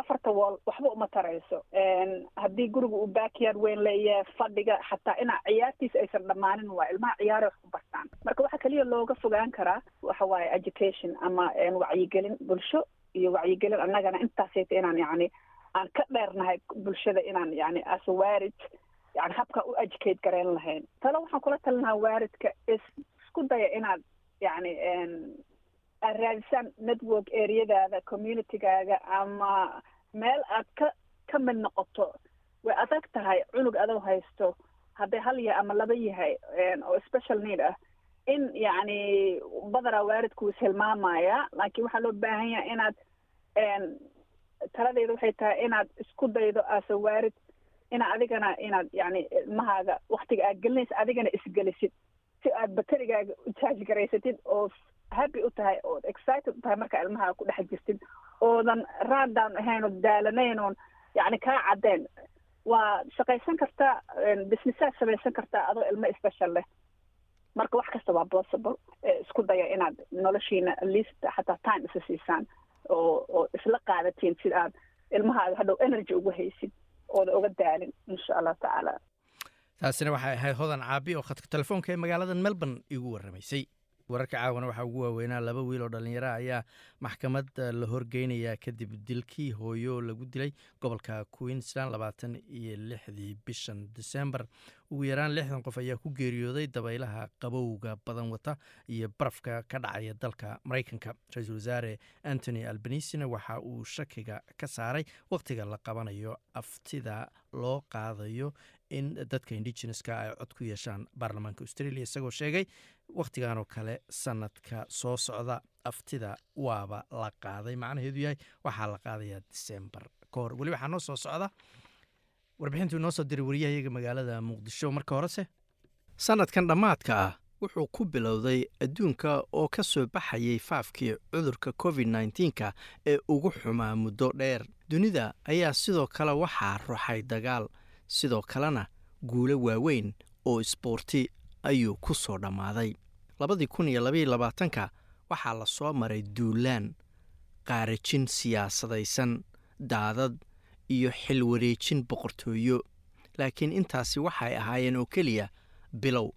afarta wool waxba uma tarayso. Haddii guriga uu backyard weyn leeyahay fadhiga xataa inaa ciyaartiisa aysan dhammaanin waa ilmaha ciyaara wax ku bartaan. Marka waxaa keliya looga fogaan karaa waxa waaye education ama wacyigelin bulsho iyo wacyigelin annagana intaasayta inaan yacni aan ka dheernahay bulshada inaan yani as a waarid yani habka u educate garayn lahayn. Talo waxaan kula talinahaa waaridka is isku daya inaad yani aad raadisaan network areadaada communitygaaga ama meel aad ka ka mid noqoto way adag tahay cunug adoo haysto hadday hal yahay ama laba yahay oo special need ah in yacni waaridku is hilmaamaya laakiin waxaa loo baahan yahay inaad taladeeda waxay tahay inaad isku daydo asa waarid ina adigana inaad yani ilmahaaga waktiga aad gelinaysa adigana isgelisid si aad baterigaaga u charge garaysatid oo happy u tahay ood excited u tahay markaa ilmahaaga ku dhex jirtid oodan rundown ahayn oo daalanayn yani kaa caddeen. Waa shaqaysan kartaa businessaad samaysan kartaa adoo ilmo special leh. Marka wax kasta waa possible isku daya inaad noloshiina least xataa time isa siisaan oo oo isla qaadatiin sida aad ilmahaaga hadhow energy ugu haysid ooda uga daalin insha allah tacaala. Taasina waxay ahayd hodan caabi oo khadka telefoonka ee magaalada melbourne igu warramaysay wararka caawana waxaa ugu waaweynaa laba wiil oo dhallinyara ayaa maxkamad la horgeynayaa kadib dilkii hooyo lagu dilay gobolka queensland labaatan iyo lixdii bishan december. Ugu yaraan lixdan qof ayaa ku geeriyooday dabaylaha qabowga badan wata iyo barafka ka dhacaya dalka maraykanka. Ra'iisul wasaare antony albanisina waxa uu shakiga ka saaray wakhtiga la qabanayo aftida loo qaadayo in dadka indigeneska ay cod ku yeeshaan baarlamaanka australia isagoo sheegay wakhtigan oo kale sanadka soo socda aftida waaba la qaaday. Macnaheedu yahay waxaa la qaadayaa december ka weli waxaa noo soo socda warbixintuu inoo soo diray wariyahayaga magaalada muqdisho. Marka horese sanadkan dhammaadka ah wuxuu ku bilowday adduunka oo ka soo baxayay faafkii cudurka covid nneteen-ka ee ugu xumaa muddo dheer. Dunida ayaa sidoo kale waxaa ruxay dagaal sidoo kalena guulo waaweyn oo isboorti ayuu ku soo dhammaaday. Labadii kun iyo labaiyo labaatanka waxaa la soo maray duulaan qaarajin siyaasadaysan daadad iyo xilwareejin boqortooyo. Laakiin intaasi waxay ahaayeen oo keliya bilow.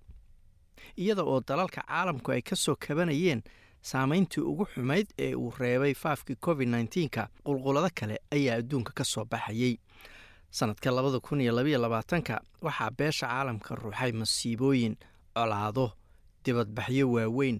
Iyada oo dalalka caalamku ay ka soo kabanayeen saamayntii ugu xumayd ee uu reebay faafkii covid nneteen-ka qulqulado kale ayaa adduunka ka soo baxayey sanadka labada kun iyo labaiyo labaatanka waxaa beesha caalamka ruuxay masiibooyin colaado dibadbaxyo waaweyn.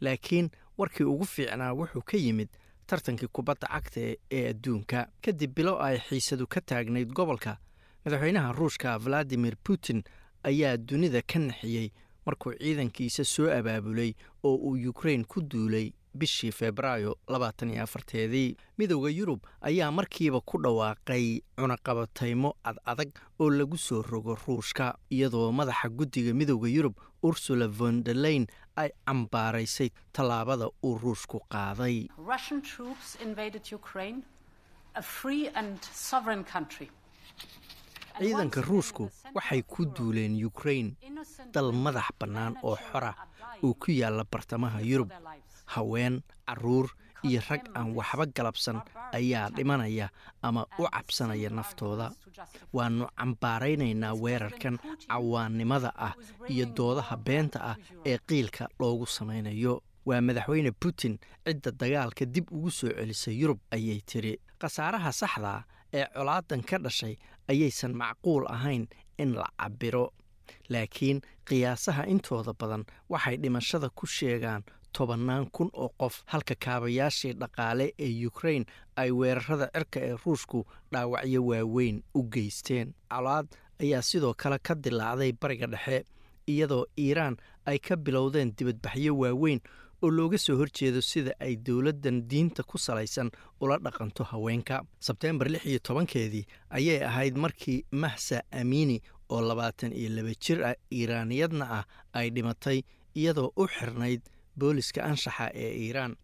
Laakiin warkii ugu fiicnaa wuxuu ka yimid tartankii kubadda cagta ee adduunka. Kadib bilo ay xiisadu ka taagnayd gobolka madaxweynaha ruushka valadimir putin ayaa dunida ka naxiyey markuu ciidankiisa soo abaabulay oo uu yukrain ku duulay bishii febraayo labaatan iyo afarteedii midowda yurub ayaa markiiba ku dhawaaqay cunaqabataymo ad adag oo lagu soo rogo ruushka iyadoo madaxa guddiga midowda yurub ursula vonderleyn ay cambaaraysay tallaabada uu ruushku qaaday. Ciidanka ruushku waxay ku duuleen yukrain dal madax bannaan oo xora oo ku yaalla bartamaha yurub haween carruur iyo rag aan waxba galabsan ayaa dhimanaya ama u cabsanaya naftooda. waannu cambaaraynaynaa weerarkan cawaannimada ah iyo doodaha beenta ah ee qiilka loogu samaynayo. Waa madaxweyne putin cidda dagaalka dib ugu soo celisay yurub ayay tiri khasaaraha saxdaa ee colaadan ka dhashay ayaysan macquul ahayn in la cabbiro. Laakiin qiyaasaha intooda badan waxay dhimashada ku sheegaan tobannaan kun oo qof. Halka kaabayaashii dhaqaale ee yukrain ay weerarada cirka ee ruushku dhaawacyo waaweyn u geysteen. Colaad ayaa sidoo kale ka dilaacday bariga dhexe iyadoo iiraan ay ka bilowdeen dibadbaxyo waaweyn oo looga soo horjeedo sida ay dowladdan diinta ku salaysan ula dhaqanto haweenka. Sebteembar lix iyo tobankeedii ayay ahayd markii mahsa amiini oo labaatan iyo laba jir ah iiraaniyadna ah ay dhimatay iyadoo u xirnayd booliska anshaxa ee iiraan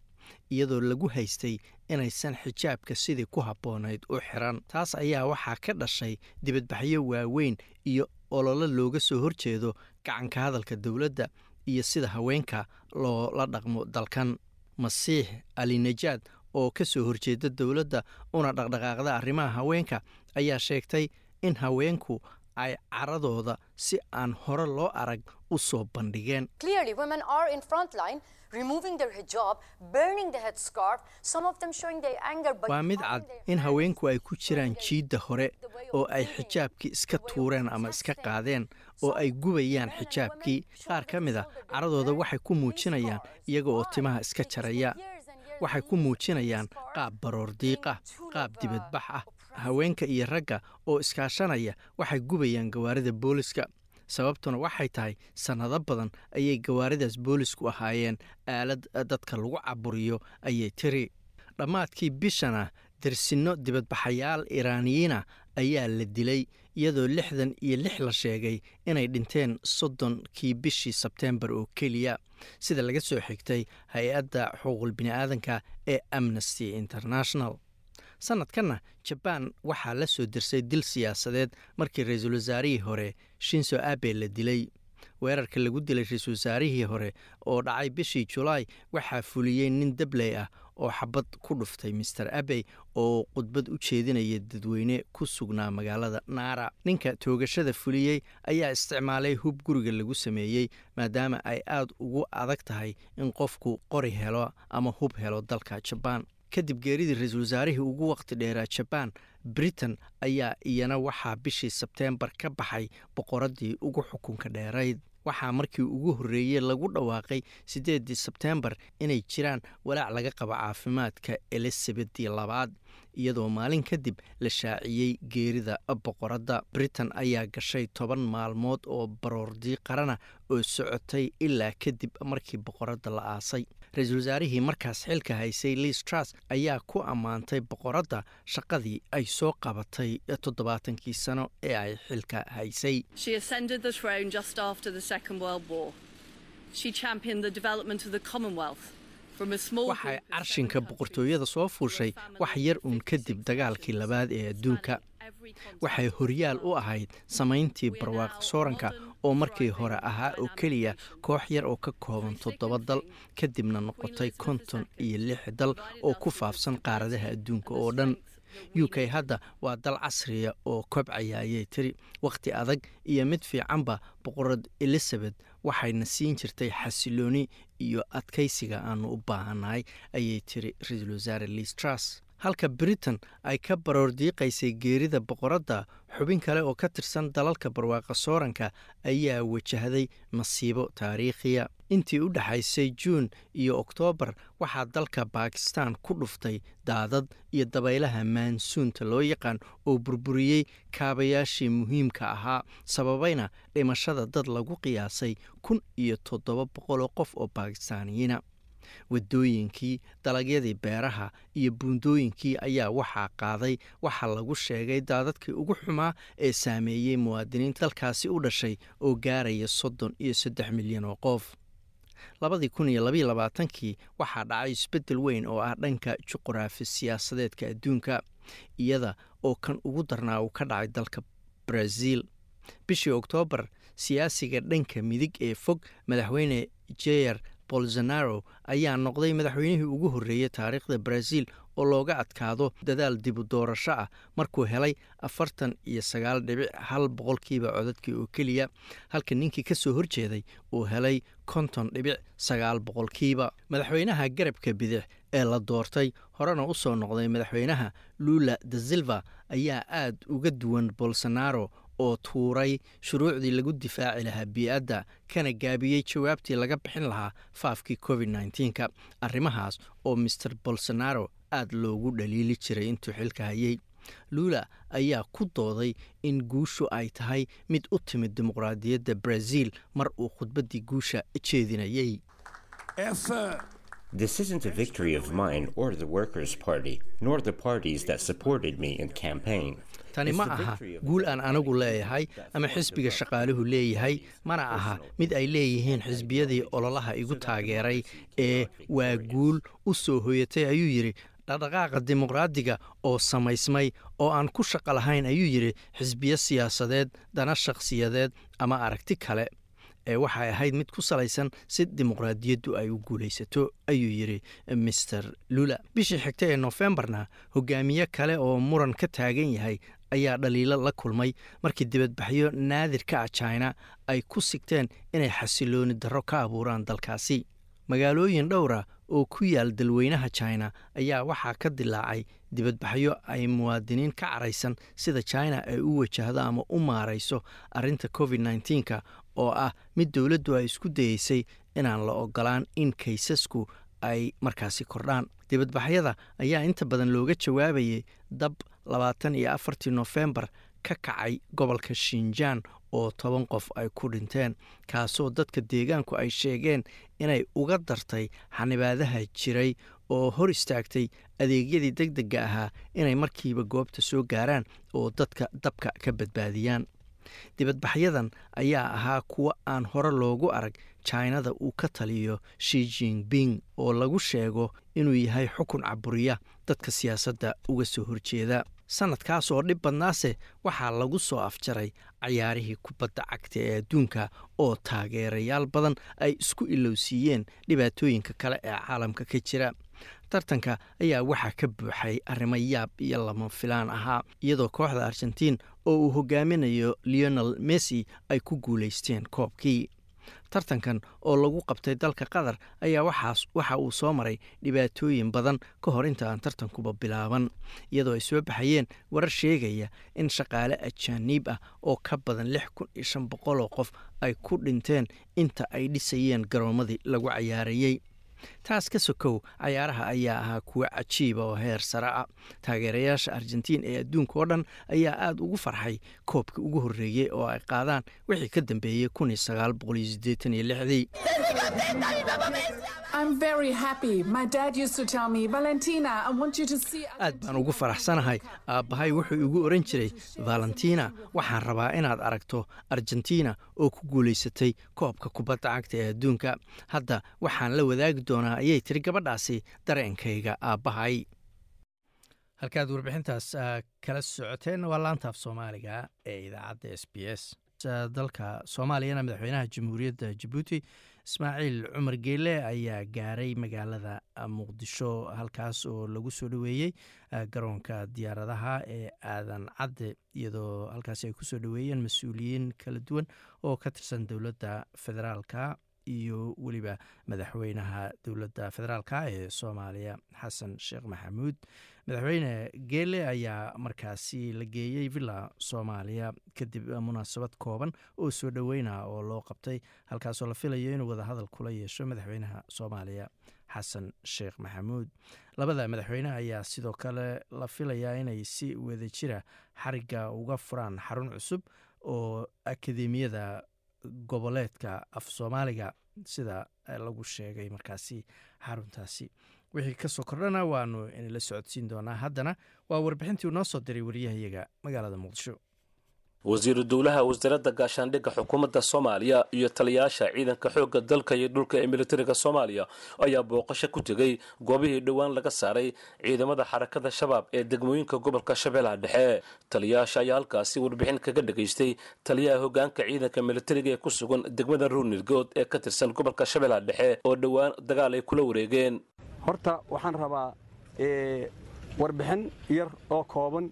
iyadoo lagu haystay inaysan xijaabka sidii ku habboonayd u xiran. Taas ayaa waxaa ka dhashay dibadbaxyo waaweyn iyo ololo looga soo horjeedo gacanka hadalka dowladda iyo sida haweenka loola dhaqmo dalkan. Masiix alinajaad oo ka soo horjeeda dowladda una dhaqdhaqaaqda arrimaha haweenka ayaa sheegtay in haweenku ay caradooda si aan hore loo arag u soo bandhigeen. Waa mid cad in haweenku ay ku jiraan jiidda hore oo ay xijaabkii iska tuureen ama iska qaadeen oo ay gubayaan xijaabkii. qaar ka mid a caradooda waxay ku muujinayaan iyaga oo timaha iska jaraya waxay ku muujinayaan qaab baroor diiqah qaab dibadbax ah haweenka iyo ragga oo iskaashanaya waxay gubayaan gawaarida booliska sababtuna waxay tahay sannado badan ayay gawaaridaas boolisku ahaayeen. Aalad dadka lagu caburiyo ayay tiri. Dhammaadkii bishana darsinno dibadbaxayaal iiraaniyiina ayaa la dilay iyadoo lixdan iyo lix la sheegay inay dhinteen soddonkii bishii sebteembar oo keliya. Sida laga soo xigtay hay'adda xuquuqul bini'aadanka ee amnesty international sanadkanna jabaan waxaa la soo dirsay dil siyaasadeed markii ra'iisul wasaarihii hore shinso abe la dilay. Weerarka lagu dilay ra'iisul wasaarihii hore oo dhacay bishii julaay waxaa fuliyey nin dabley ah oo xabad ku dhuftay master abey oo khudbad u jeedinaya dadweyne ku sugnaa magaalada naara ninka toogashada fuliyey ayaa isticmaalay hub guriga lagu sameeyey maadaama ay aad ugu adag tahay in qofku qori helo ama hub helo dalka jabaan kadib geeridii ra'iisul wasaarihii ugu waqti dheeraa jabaan britain ayaa iyana waxaa bishii sebteembar ka baxay boqoraddii ugu xukunka dheerayd. Waxaa markii ugu horreeyey lagu dhawaaqay siddeedii sebteembar inay jiraan walaac laga qabo caafimaadka elizabeti labaad iyadoo maalin kadib la shaaciyey geerida boqoradda. Britain ayaa gashay toban maalmood oo baroordii qarana oo socotay ilaa kadib markii boqoradda la aasay. Ra'iisul wasaarihii markaas xilka haysay liis tras ayaa ku ammaantay boqoradda shaqadii ay soo qabatay toddobaatankii sano ee ay xilka haysay waxay carshinka boqortooyada soo fuushay wax yar uun kadib dagaalkii labaad ee adduunka. Waxay horyaal u ahayd samayntii barwaaqo sooranka oo markii hore ahaa oo keliya koox yar oo ka kooban toddoba dal kadibna noqotay konton iyo lix dal oo ku faafsan qaaradaha adduunka oo dhan. U k hadda waa dal casriya oo kobcaya ayay tiri wakhti adag iyo mid fiicanba boqorad elizabeth waxayna siin jirtay xasilooni iyo adkaysiga aanu u baahannahay ayay tiri ra'iisul wasaare liis halka britain ay ka baroor diiqaysay geerida boqoradda xubin kale oo ka tirsan dalalka barwaaqa sooranka ayaa wajahday masiibo taariikhiya intii u dhexaysay juun iyo oktoobar waxaa dalka bakistan ku dhuftay daadad iyo dabaylaha maansuunta loo yaqaan oo burburiyey kaabayaashii muhiimka ahaa sababayna dhimashada dad lagu qiyaasay kun iyo toddoba boqol oo qof oo bakistaaniyiina wadooyinkii dalagyadii beeraha iyo buundooyinkii ayaa waxaa qaaday waxaa lagu sheegay daadadkii ugu xumaa ee saameeyey muwaadiniinta dalkaasi u dhashay oo gaaraya soddon iyo saddex milyan oo qof labadii kun iyo labaiyo labaatankii waxaa dhacay isbeddel weyn oo ah dhanka juquraafi siyaasadeedka adduunka iyada oo kan ugu darnaa uu ka dhacay dalka brazil. Bishii oktoobar siyaasiga dhanka midig ee fog madaxweyne jeyer bolsonaro ayaa noqday madaxweynihii ugu horreeyey taariikhda brazil oo looga adkaado dadaal dibu doorasho ah. Markuu helay afartan iyo sagaal dhibic hal boqolkiiba codadkii oo keliya halka ninkii ka soo horjeeday uu helay konton dhibic sagaal boqolkiiba. Madaxweynaha garabka bidix ee la doortay horena u soo noqday madaxweynaha lula da silva ayaa aad uga duwan bolsonaro oo tuuray shuruucdii lagu difaaci lahaa bii-adda kana gaabiyey jawaabtii laga bixin lahaa faafkii covid nneteen-ka arrimahaas oo master bolsonaro aad loogu dhaliili jiray intuu xilka hayay. Lula ayaa ku dooday in guushu ay tahay mid u timid dimuqraadiyadda brazil mar uu khudbaddii guusha jeedinayay. This isn't a victory of mine or the Workers' Party, nor the parties that supported me in campaign. tani ma aha guul aan anigu leeyahay ama xisbiga shaqaaluhu leeyahay. Mana aha mid ay leeyihiin xisbiyadii ololaha igu taageeray ee waa guul u soo hoyatay ayuu yidhi dhaqdhaqaaqa dimuqraadiga oo samaysmay oo aan ku shaqo lahayn ayuu yidhi xisbiyo siyaasadeed dana shakhsiyadeed ama aragti kale. Ee waxay ahayd mid ku salaysan si dimuqraadiyaddu ay u guulaysato ayuu yidhi master lula. Bishii xigta ee nofembarna hogaamiye kale oo muran ka taagan yahay ayaa dhaliilo la kulmay markii dibadbaxyo naadirka ah china ay ku sigteen inay xasilooni darro ka abuuraan dalkaasi. Magaalooyin dhowra oo ku yaal dalweynaha china ayaa waxaa ka dilaacay dibadbaxyo ay muwaadiniin ka caraysan sida china ay u wajahdo ama u maarayso arrinta covid nneteen-ka oo ah mid dowladdu ay isku dayeysay inaan la ogolaan in kaysasku ay markaasi kordhaan. Dibadbaxyada ayaa inta badan looga jawaabayay dab labaatan iyo afartii nofembar ka kacay gobolka shinjaan oo toban qof ay ku dhinteen kaasoo dadka deegaanku ay sheegeen inay uga dartay xanibaadaha jiray oo hor istaagtay adeegyadii deg degga ahaa inay markiiba goobta soo gaaraan oo dadka dabka ka badbaadiyaan. Dibadbaxyadan ayaa ahaa kuwo aan hore loogu arag jinada uu ka taliyo shi jinping oo lagu sheego inuu yahay xukun caburiya dadka siyaasadda uga soo horjeeda sanadkaas oo dhib badnaase waxaa lagu soo afjaray cayaarihii kubadda cagta ee adduunka oo taageerayaal badan ay isku ilowsiiyeen dhibaatooyinka kale ee caalamka ka jira. Tartanka ayaa waxaa ka buuxay arrimo yaab iyo lama filaan ahaa iyadoo kooxda argentiin oo uu hogaaminayo leonel messi ay ku guulaysteen koobkii tartankan oo lagu qabtay dalka qatar ayaa waxaas waxa uu soo maray dhibaatooyin badan ka hor inta aan tartankuba bilaaban iyadoo ay soo baxayeen warar sheegaya in shaqaale ajaaniib ah oo ka badan lix kun iyo shan boqoloo qof ay ku dhinteen inta ay dhisayeen garoomadii lagu cayaarayey taas ka sokow cayaaraha ayaa ahaa kuwo cajiiba oo heer sare ah. Taageerayaasha argentiin ee adduunka oo dhan ayaa aada ugu farxay koobkii ugu horreeyey oo ay qaadaan wixii ka dambeeyey aad baan ugu faraxsanahay. Aabbahay wuxuu igu oran jiray valentina waxaan rabaa inaad aragto argentina oo ku guulaysatay koobka kubadda cagta ee adduunka. Hadda waxaan la wadaagi doonaa ayay tiri gabadhaasi dareenkayga aabbahay halkaad warbixintaas kala socoteen waa laantaaf soomaaliga ee idaacadda s b s. Dalka soomaaliyana madaxweynaha jamhuuriyadda jabuuti ismaaciil cumar geele ayaa gaaray magaalada muqdisho halkaas oo lagu soo dhoweeyey garoonka diyaaradaha ee aadan cadde iyadoo halkaasi ay ku soo dhoweeyeen mas'uuliyiin kala duwan oo ka tirsan dowladda federaalka iyo weliba madaxweynaha dowladda federaalka ee soomaaliya xasan sheekh maxamuud. Madaxweyne geele ayaa markaasi la geeyey villa soomaaliya kadib munaasabad kooban oo soo dhoweyna oo loo qabtay halkaasoo la filayo inuu wadahadal kula yeesho madaxweynaha soomaaliya xasan sheekh maxamuud. Labada madaxweyne ayaa sidoo kale la filayaa inay si wadajira xariga uga furaan xarun cusub oo akademiyada goboleedka af soomaaliga sida lagu sheegay markaasi xaruntaasi. Wixii ka soo kordhana waanu inala socodsiin doonaa. Haddana waa warbixintii uu noo soo diray wariyahayaga magaalada muqdisho wasiiru dowlaha wasaaradda gaashaandhigga xukuumadda soomaaliya iyo taliyayaasha ciidanka xoogga dalka iyo dhulka ee militariga soomaaliya ayaa booqasho ku tegey goobihii dhowaan laga saaray ciidamada xarakada shabaab ee degmooyinka gobolka shabeellaha dhexe. Taliyayaasha ayaa halkaasi warbixin kaga dhegaystay taliyaha hogaanka ciidanka militariga ee ku sugan degmada ruunirgood ee ka tirsan gobolka shabeellaha dhexe oo dhowaan dagaal ay kula wareegeen. Horta waxaan rabaa warbixin yar oo kooban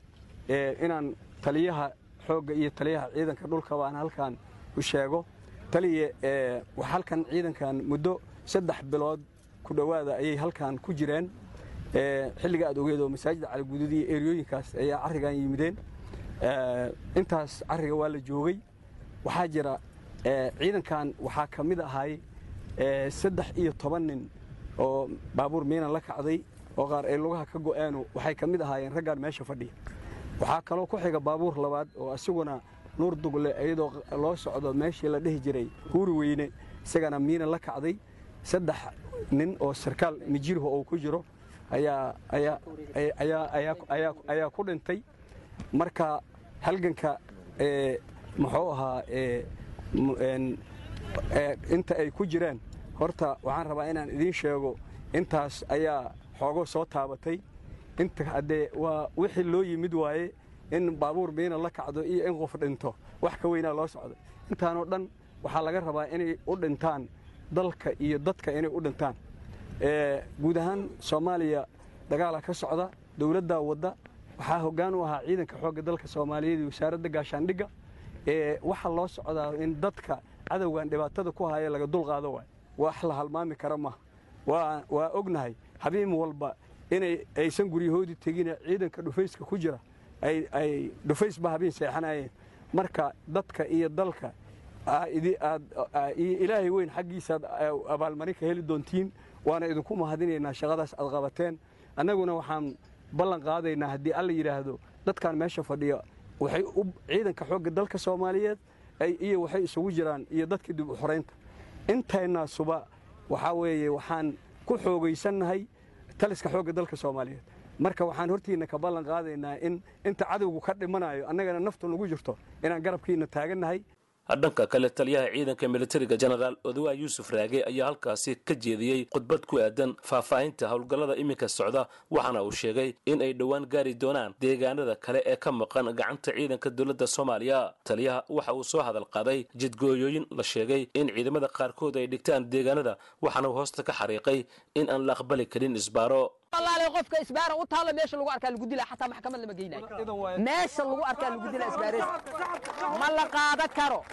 inaan taliyaha xoogga iyo taliyaha ciidanka dhulkaba aan halkan u sheego. Taliya halkan ciidankan muddo saddex bilood ku dhowaada ayay halkan ku jireen. Xilliga aad ogeed oo masaajida caliguduud iyo eryooyinkaas ayaa carrigan yimideen. Intaas carriga waa la joogay. Waxaa jira ciidankan waxaa ka mid ahay saddex iyo toban nin oo baabuur miinan la kacday oo qaar ay lugaha ka go'eenu waxay ka mid ahaayeen raggaan meesha fadhiya waxaa kaloo ku xiga baabuur labaad oo asiguna nuur dugle iyadoo loo socdo meeshii la dhihi jiray huuri weyne isagana miina la kacday. Saddex nin oo sarkaal mijirhu uu ku jiro ayaa ku dhintay. Marka halganka muxuu ahaa inta ay ku jireen horta waxaan rabaa inaan idiin sheego. Intaas ayaa xoogo soo taabatay inta haddee waa wixii loo yimid waaye in baabuur miina la kacdo iyo in qof dhinto wax ka weynaa loo socday intaanoo dhan waxaa laga rabaa inay u dhintaan dalka iyo dadka inay u dhintaan. Guud ahaan soomaaliya dagaala ka socda dowladdaa wadda waxaa hoggaan u ahaa ciidanka xoogga dalka soomaaliyeed iyo wasaaradda gaashaandhigga waxaa loo socdaa in dadka cadowgan dhibaatada ku haya laga dulqaado waay wax la halmaami kara maaha. Waa ognahay habeen walba inay aysan guryahoodii tegine ciidanka dhufayska ku jira ay dhufaysba habeen seexanayeen. Marka dadka iyo dalka ilaahay weyn xaggiisaaad abaalmarin ka heli doontiin waana idinku mahadinaynaa shaqadaas aad qabateen. Annaguna waxaan ballan qaadaynaa haddii alla yidhaahdo dadkan meesha fadhiya waxay ciidanka xoogga dalka soomaaliyeed iyo waxay isugu jiraan iyo dadka dib u xoraynta intaynaasuba waxaa weeye waxaan ku xoogaysannahay taliska xoogga dalka soomaaliyeed. Marka waxaan hortiinna ka ballan qaadaynaa in inta cadowgu ka dhimanayo annagana naftu nagu jirto inaan garabkiinna taagannahay dhanka kale taliyaha ciidanka militariga jenaraal odowa yuusuf raage ayaa halkaasi ka jeediyey khudbad ku aadan faahfaahinta howlgallada iminka socda waxaana uu sheegay in ay dhowaan gaari doonaan deegaanada kale ee ka maqan gacanta ciidanka dowladda soomaaliya. Taliyaha waxa uu soo hadal qaaday jidgooyooyin la sheegay in ciidamada qaarkood ay dhigtaan deegaanada waxaana uu hoosta ka xariiqay in aan la aqbali karin isbaaro isbaara u taalla meesha lagu arkaa lagu dila xataa maxkamad lama geynayo. Meesha lagu arkaa lagu dila isbaareed ma la qaada karo.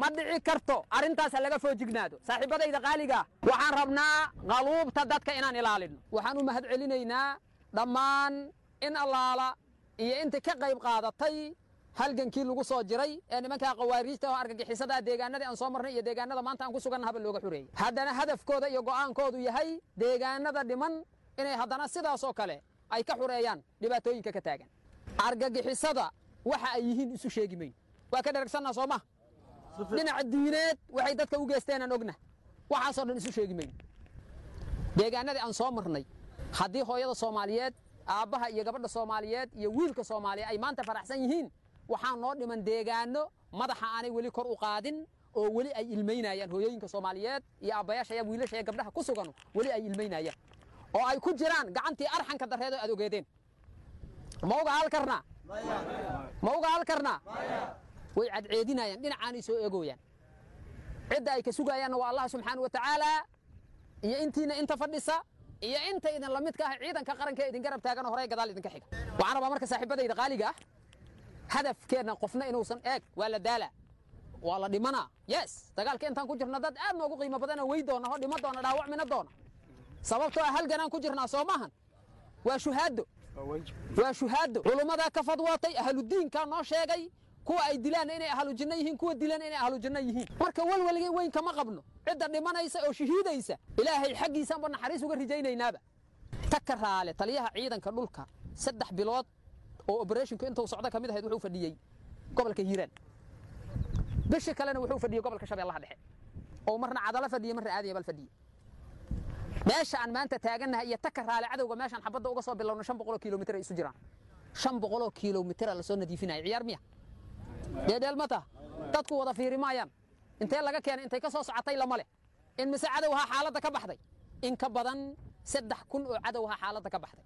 Ma dhici karto. Arrintaasa laga foojignaado saaxiibadayda qaaliga waxaan rabnaa qaluubta dadka inaan ilaalino. Waxaan u mahad celinaynaa dhammaan in allaala iyo inta ka qayb qaadatay halgankii lagu soo jiray ee nimankaa qawaariijta oo argagixisada deegaanadii aan soo marnay iyo deegaanada maanta aan ku sugannahaba looga xureeyey haddana hadafkooda iyo go'aankoodu yahay deegaanada dhiman inay haddana sidaasoo kale ay ka xureeyaan dhibaatooyinka ka taagan. Argagixisada waxa ay yihiin isu sheegi mayn. Waa ka dheragsanna soo maha dhinaca diineed waxay dadka u geesteenaan ogna. Waxaasoo dhan isu sheegi mayn. Deegaanadii aan soo marnay haddii hooyada soomaaliyeed aabbaha iyo gabadha soomaaliyeed iyo wiilka soomaaliya ay maanta faraxsan yihiin waxaa noo dhiman deegaano madaxa aanay weli kor u qaadin oo weli ay ilmaynayaan hooyooyinka soomaaliyeed iyo aabbayaashaya wiilasha ee gabdhaha ku sugan weli ay ilmaynayaan oo ay ku jiraan gacantii arxanka darreed oo aad ogeedeen ma uga hal karnaa ma uga hal karnaa way cadceedinayaan dhinacaanay soo eegooyaan cidda ay ka sugayaanna waa allah subxaana wa tacaala iyo intiina inta fadhisa iyo inta idin la midka ah ciidanka qaranka idin garab taagan horey gadaal idinka xiga. Waxaan rabaa marka saaxiibadayda qaaliga ah hadafkeenna qofna inuusan eeg waa la daala waa la dhimanaa yes dagaalka intaan ku jirna dad aad noogu qiimo badana wey doona oo dhimo doona dhaawacmina doona sababtoo ah halganaan ku jirnaa soo maahan waa shuhaado waa shuhaado culummadaa ka fadwootay ahludiinkaa noo sheegay kuwa ay dilaan inay ahlu jinno yihiin kuwa dilan inay ahlu janno yihiin. Marka walwalgay weyn kama qabno. Cidda dhimanaysa oo shahiidaysa ilaahay xaggiisaanba naxariis uga rijaynaynaaba ta ka raale taliyaha ciidanka dhulka. Saddex bilood oo obereshinku intuu socdo ka mid ahayd wuxuu fadhiyey gobolka hiiraan. Bishii kalena wuxuu fadhiyey gobolka shabeellaha dhexe. Oo marna cadalo fadhiye marna aadaya bal fadhiye meesha aan maanta taagannahay iyo taka raale cadowga meeshaan xabadda uga soo bilowno shan boqoloo kilomitir ay isu jiraan. Shan boqoloo kilomitira la soo nadiifinaya ciyaar miya? Dheedheel ma taha dadku wada fiiri maayaan. Intee laga keenay? Intay ka soo socotay lama leh. In mise cadowhaa xaaladda ka baxday? In ka badan saddex kun oo cadowhaa xaaladda ka baxday.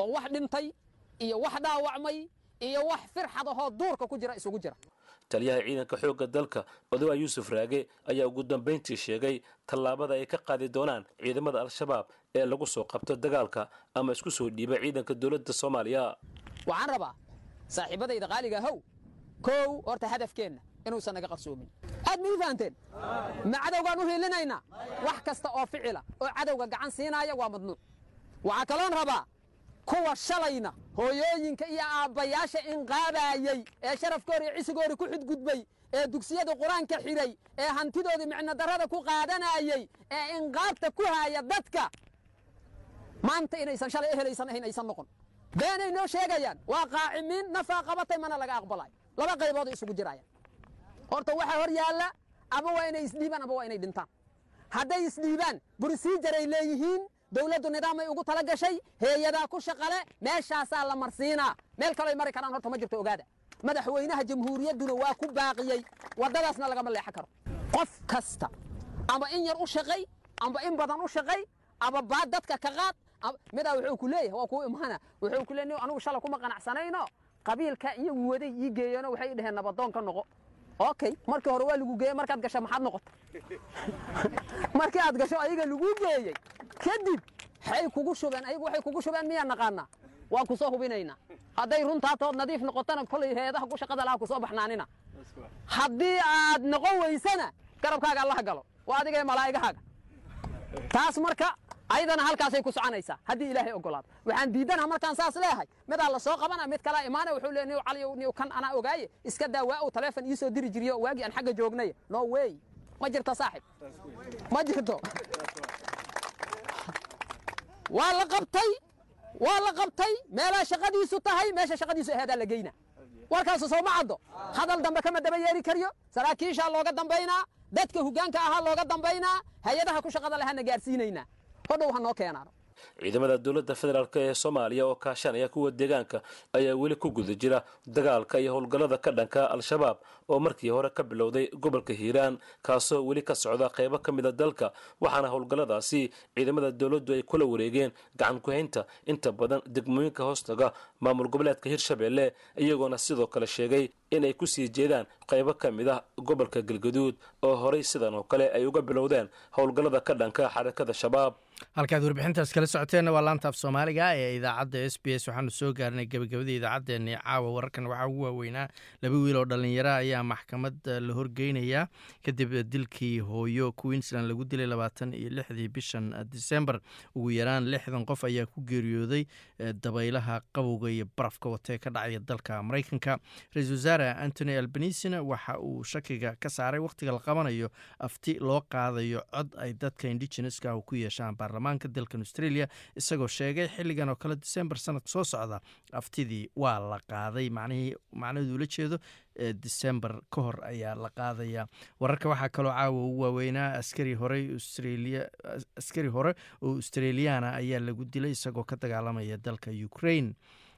Oo wax dhintay iyo wax dhaawacmay iyo wax firxadahoo duurka ku jira isugu jira taliyaha ciidanka xoogga dalka odowa yuusuf raage ayaa ugu dambayntii sheegay tallaabada ay ka qaadi doonaan ciidamada al-shabaab ee lagu soo qabto dagaalka ama isku soo dhiiba ciidanka dowladda soomaaliya. Waxaan rabaa saaxiibadayda qaaliga how kow horta hadafkeenna inuusan naga qarsoomin. Aad ma ii fahanteen? Ma cadowgaan u hiilinaynaa wax kasta oo ficila oo cadowga gacan siinaaya waa madnuuc waxaa kaloon rabaa kuwa shalayna. Hooyooyinka iyo aabbayaasha inqaabaayey ee sharafkoori cisigoori ku xudgudbay ee dugsiyada qur'aanka xidhay ee hantidoodii micno darrada ku qaadanaayey ee inqaabta ku haaya dadka. Maanta inaysan shalay ehelaysan ahayn aysan noqon beenay noo sheegayaan waa qaacimiin nafaa qabatay mana laga aqbalayo laba qaybooda isugu jirayaan. Horta waxaa hor yaalla ama waa inay isdhiibaan ama waa inay dhintaan. Hadday isdhiibaan brosiijaray leeyihiin dowladdu nidaamay ugu tala gashay heeyadaa ku shaqale meeshaasaa la marsiinaa meel kalooy mari karaan horta ma jirto ogaada. Madaxweynaha jamhuuriyadduna waa ku baaqiyey waddadaasna lagama leexan karo. Qof kasta amba in yar u shaqay amba in badan u shaqay aba baad dadka ka qaad midaa wuxuu ku leeyahay waa kuu imaana wuxuu ku leeyahay anigu shala kuma qanacsanayno qabiilka iyagu waday ii geeyeenoo waxay dhaheen nabadoon ka noqo okay markii hore waa lagu geeyey markaad gasho maxaad noqota markii aad gasho ayaga lagu geeyey kadib waxay kugu shubeen ayagu waxay kugu shubeen miyaa naqaanaa? Waa ku soo hubinaynaa hadday runtaatood nadiif noqotana kolay heedaha ku shaqada laha ku soo baxnaanina. Haddii aad noqon weysana garabkaaga allaha galo. Waa adiga ee malaa'igahaaga. Taas marka ayadana halkaasay ku soconaysaa haddii ilaahay ogolaado waxaan diidanaha markaan saas leeyahay. Midaa la soo qabana mid kalaa imaana wuxuu leeyahay niw caliyow niw kan anaa ogaaye. Iska daa uu taleefon ii soo diri jiriyo. Waagii aan xagga joognay. No way. Ma jirto saaxib. Ma jirto. Waa la qabtay waa la qabtay. Meelaa shaqadiisu tahay meesha shaqadiisu aheedaa la geyna. Warkaasu soo ma caddo. Hadal dambe kama daba yeeri karyo. Saraakiishaa looga dambaynaa dadka hoggaanka ahaa looga dambaynaa hay'adaha ku shaqada lehana gaarsiinaynaa hodhow ha noo keenaano. Ciidamada dowladda federaalk ee soomaaliya oo kaashanaya kuwa deegaanka ayaa weli ku guda jira dagaalka iyo howlgallada ka dhanka al-shabaab oo markii hore ka bilowday gobolka hiiraan kaasoo weli ka socda qaybo ka mida dalka waxaana howlgalladaasi ciidamada dowladdu ay kula wareegeen gacan ku-haynta inta badan degmooyinka hoostaga maamul goboleedka hirshabelle iyagoona sidoo kale sheegay inay ku sii jeedaan qaybo ka mid ah gobolka galgaduud oo horay sidan oo kale ay uga bilowdeen howlgallada ka dhanka xarakada shabaab halkaad warbixintaas kala socoteenna waa laanta af soomaaliga ee idaacadda s b s. Waxaanu soo gaarnay gebagabada idaacaddeenii caawa wararkan waxaa ugu waaweynaa laba wiil oo dhallinyaro ayaa maxkamad la horgeynayaa kadib dilkii hooyo queensland lagu dilay labaatan iyo lixdii bishan disembar ugu yaraan lixdan qof ayaa ku geeriyooday dabaylaha qabowga iyo barafka watee ka dhacaya dalka maraykanka ra'iisul wasaare antony albanisina waxa uu shakiga ka saaray wakhtiga la qabanayo afti loo qaadayo cod ay dadka indigeneska ku yeeshaan baarlamaanka dalkan australia isagoo sheegay xilligan oo kale december sanadka soo socda aftidii waa la qaaday. Macnaheedu ula jeedo december ka hor ayaa la qaadaya. Wararka waxaa kaloo caawa ugu waaweynaa askari hore askari hore oo australiana ayaa lagu dilay isagoo ka dagaalamaya dalka ukraine.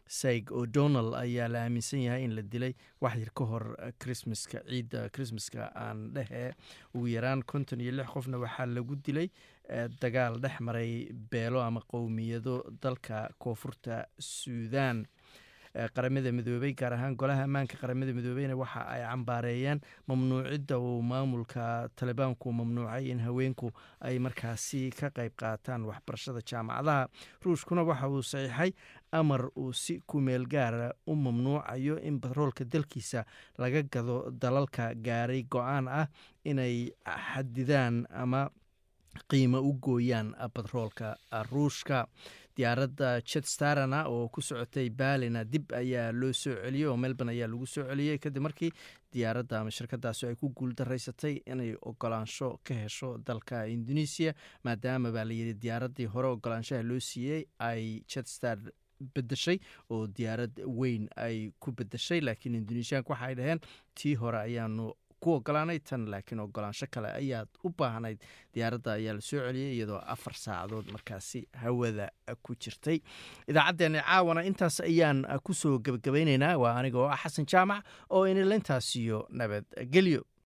Saig o'donald ayaa la aaminsan yahay in la dilay waxyar ka hor chrismaska ciidda chrismaska aan dhehe ugu yaraan konton iyo lix qofna waxaa lagu dilay dagaal dhex maray beelo ama qowmiyado dalka koonfurta suudan qaramada midoobey gaar ahaan golaha ammaanka qaramada midoobeyna waxa ay cambaareeyeen mamnuucidda uu maamulka talibaanku mamnuucay in haweenku ay markaasi ka qayb qaataan waxbarashada jaamacadaha. Ruushkuna waxa uu saxiixay amar uu si kumeel gaara u mamnuucayo in batroolka dalkiisa laga gado dalalka gaaray go'aan ah inay xadidaan ama qiimo u gooyaan batroolka ruushka diyaaradda jetstarana oo ku socotay balina dib ayaa loo soo celiyey oo melbourne ayaa lagu soo celiyey kadib markii diyaaradda ama shirkadaasi ay ku guuldaraysatay inay ogolaansho ka hesho dalka indonesia maadaama baa layidhi diyaaraddii hore ogolaanshaha loo siiyey ay jetstar bedeshay oo diyaarad weyn ay ku bedeshay laakiin indonesiyaanka waxaay dhaheen tii hore ayaanu ku ogolaanay tan laakiin ogolaansho kale ayaad u baahnayd diyaaradda ayaa la soo celiyey iyadoo afar saacadood markaasi hawada ku jirtay. Idaacaddeenna caawana intaas ayaan ku soo gebagabaynaynaa waa aniga oo ah xasan jaamac oo inilintaasiyo nabadgelyo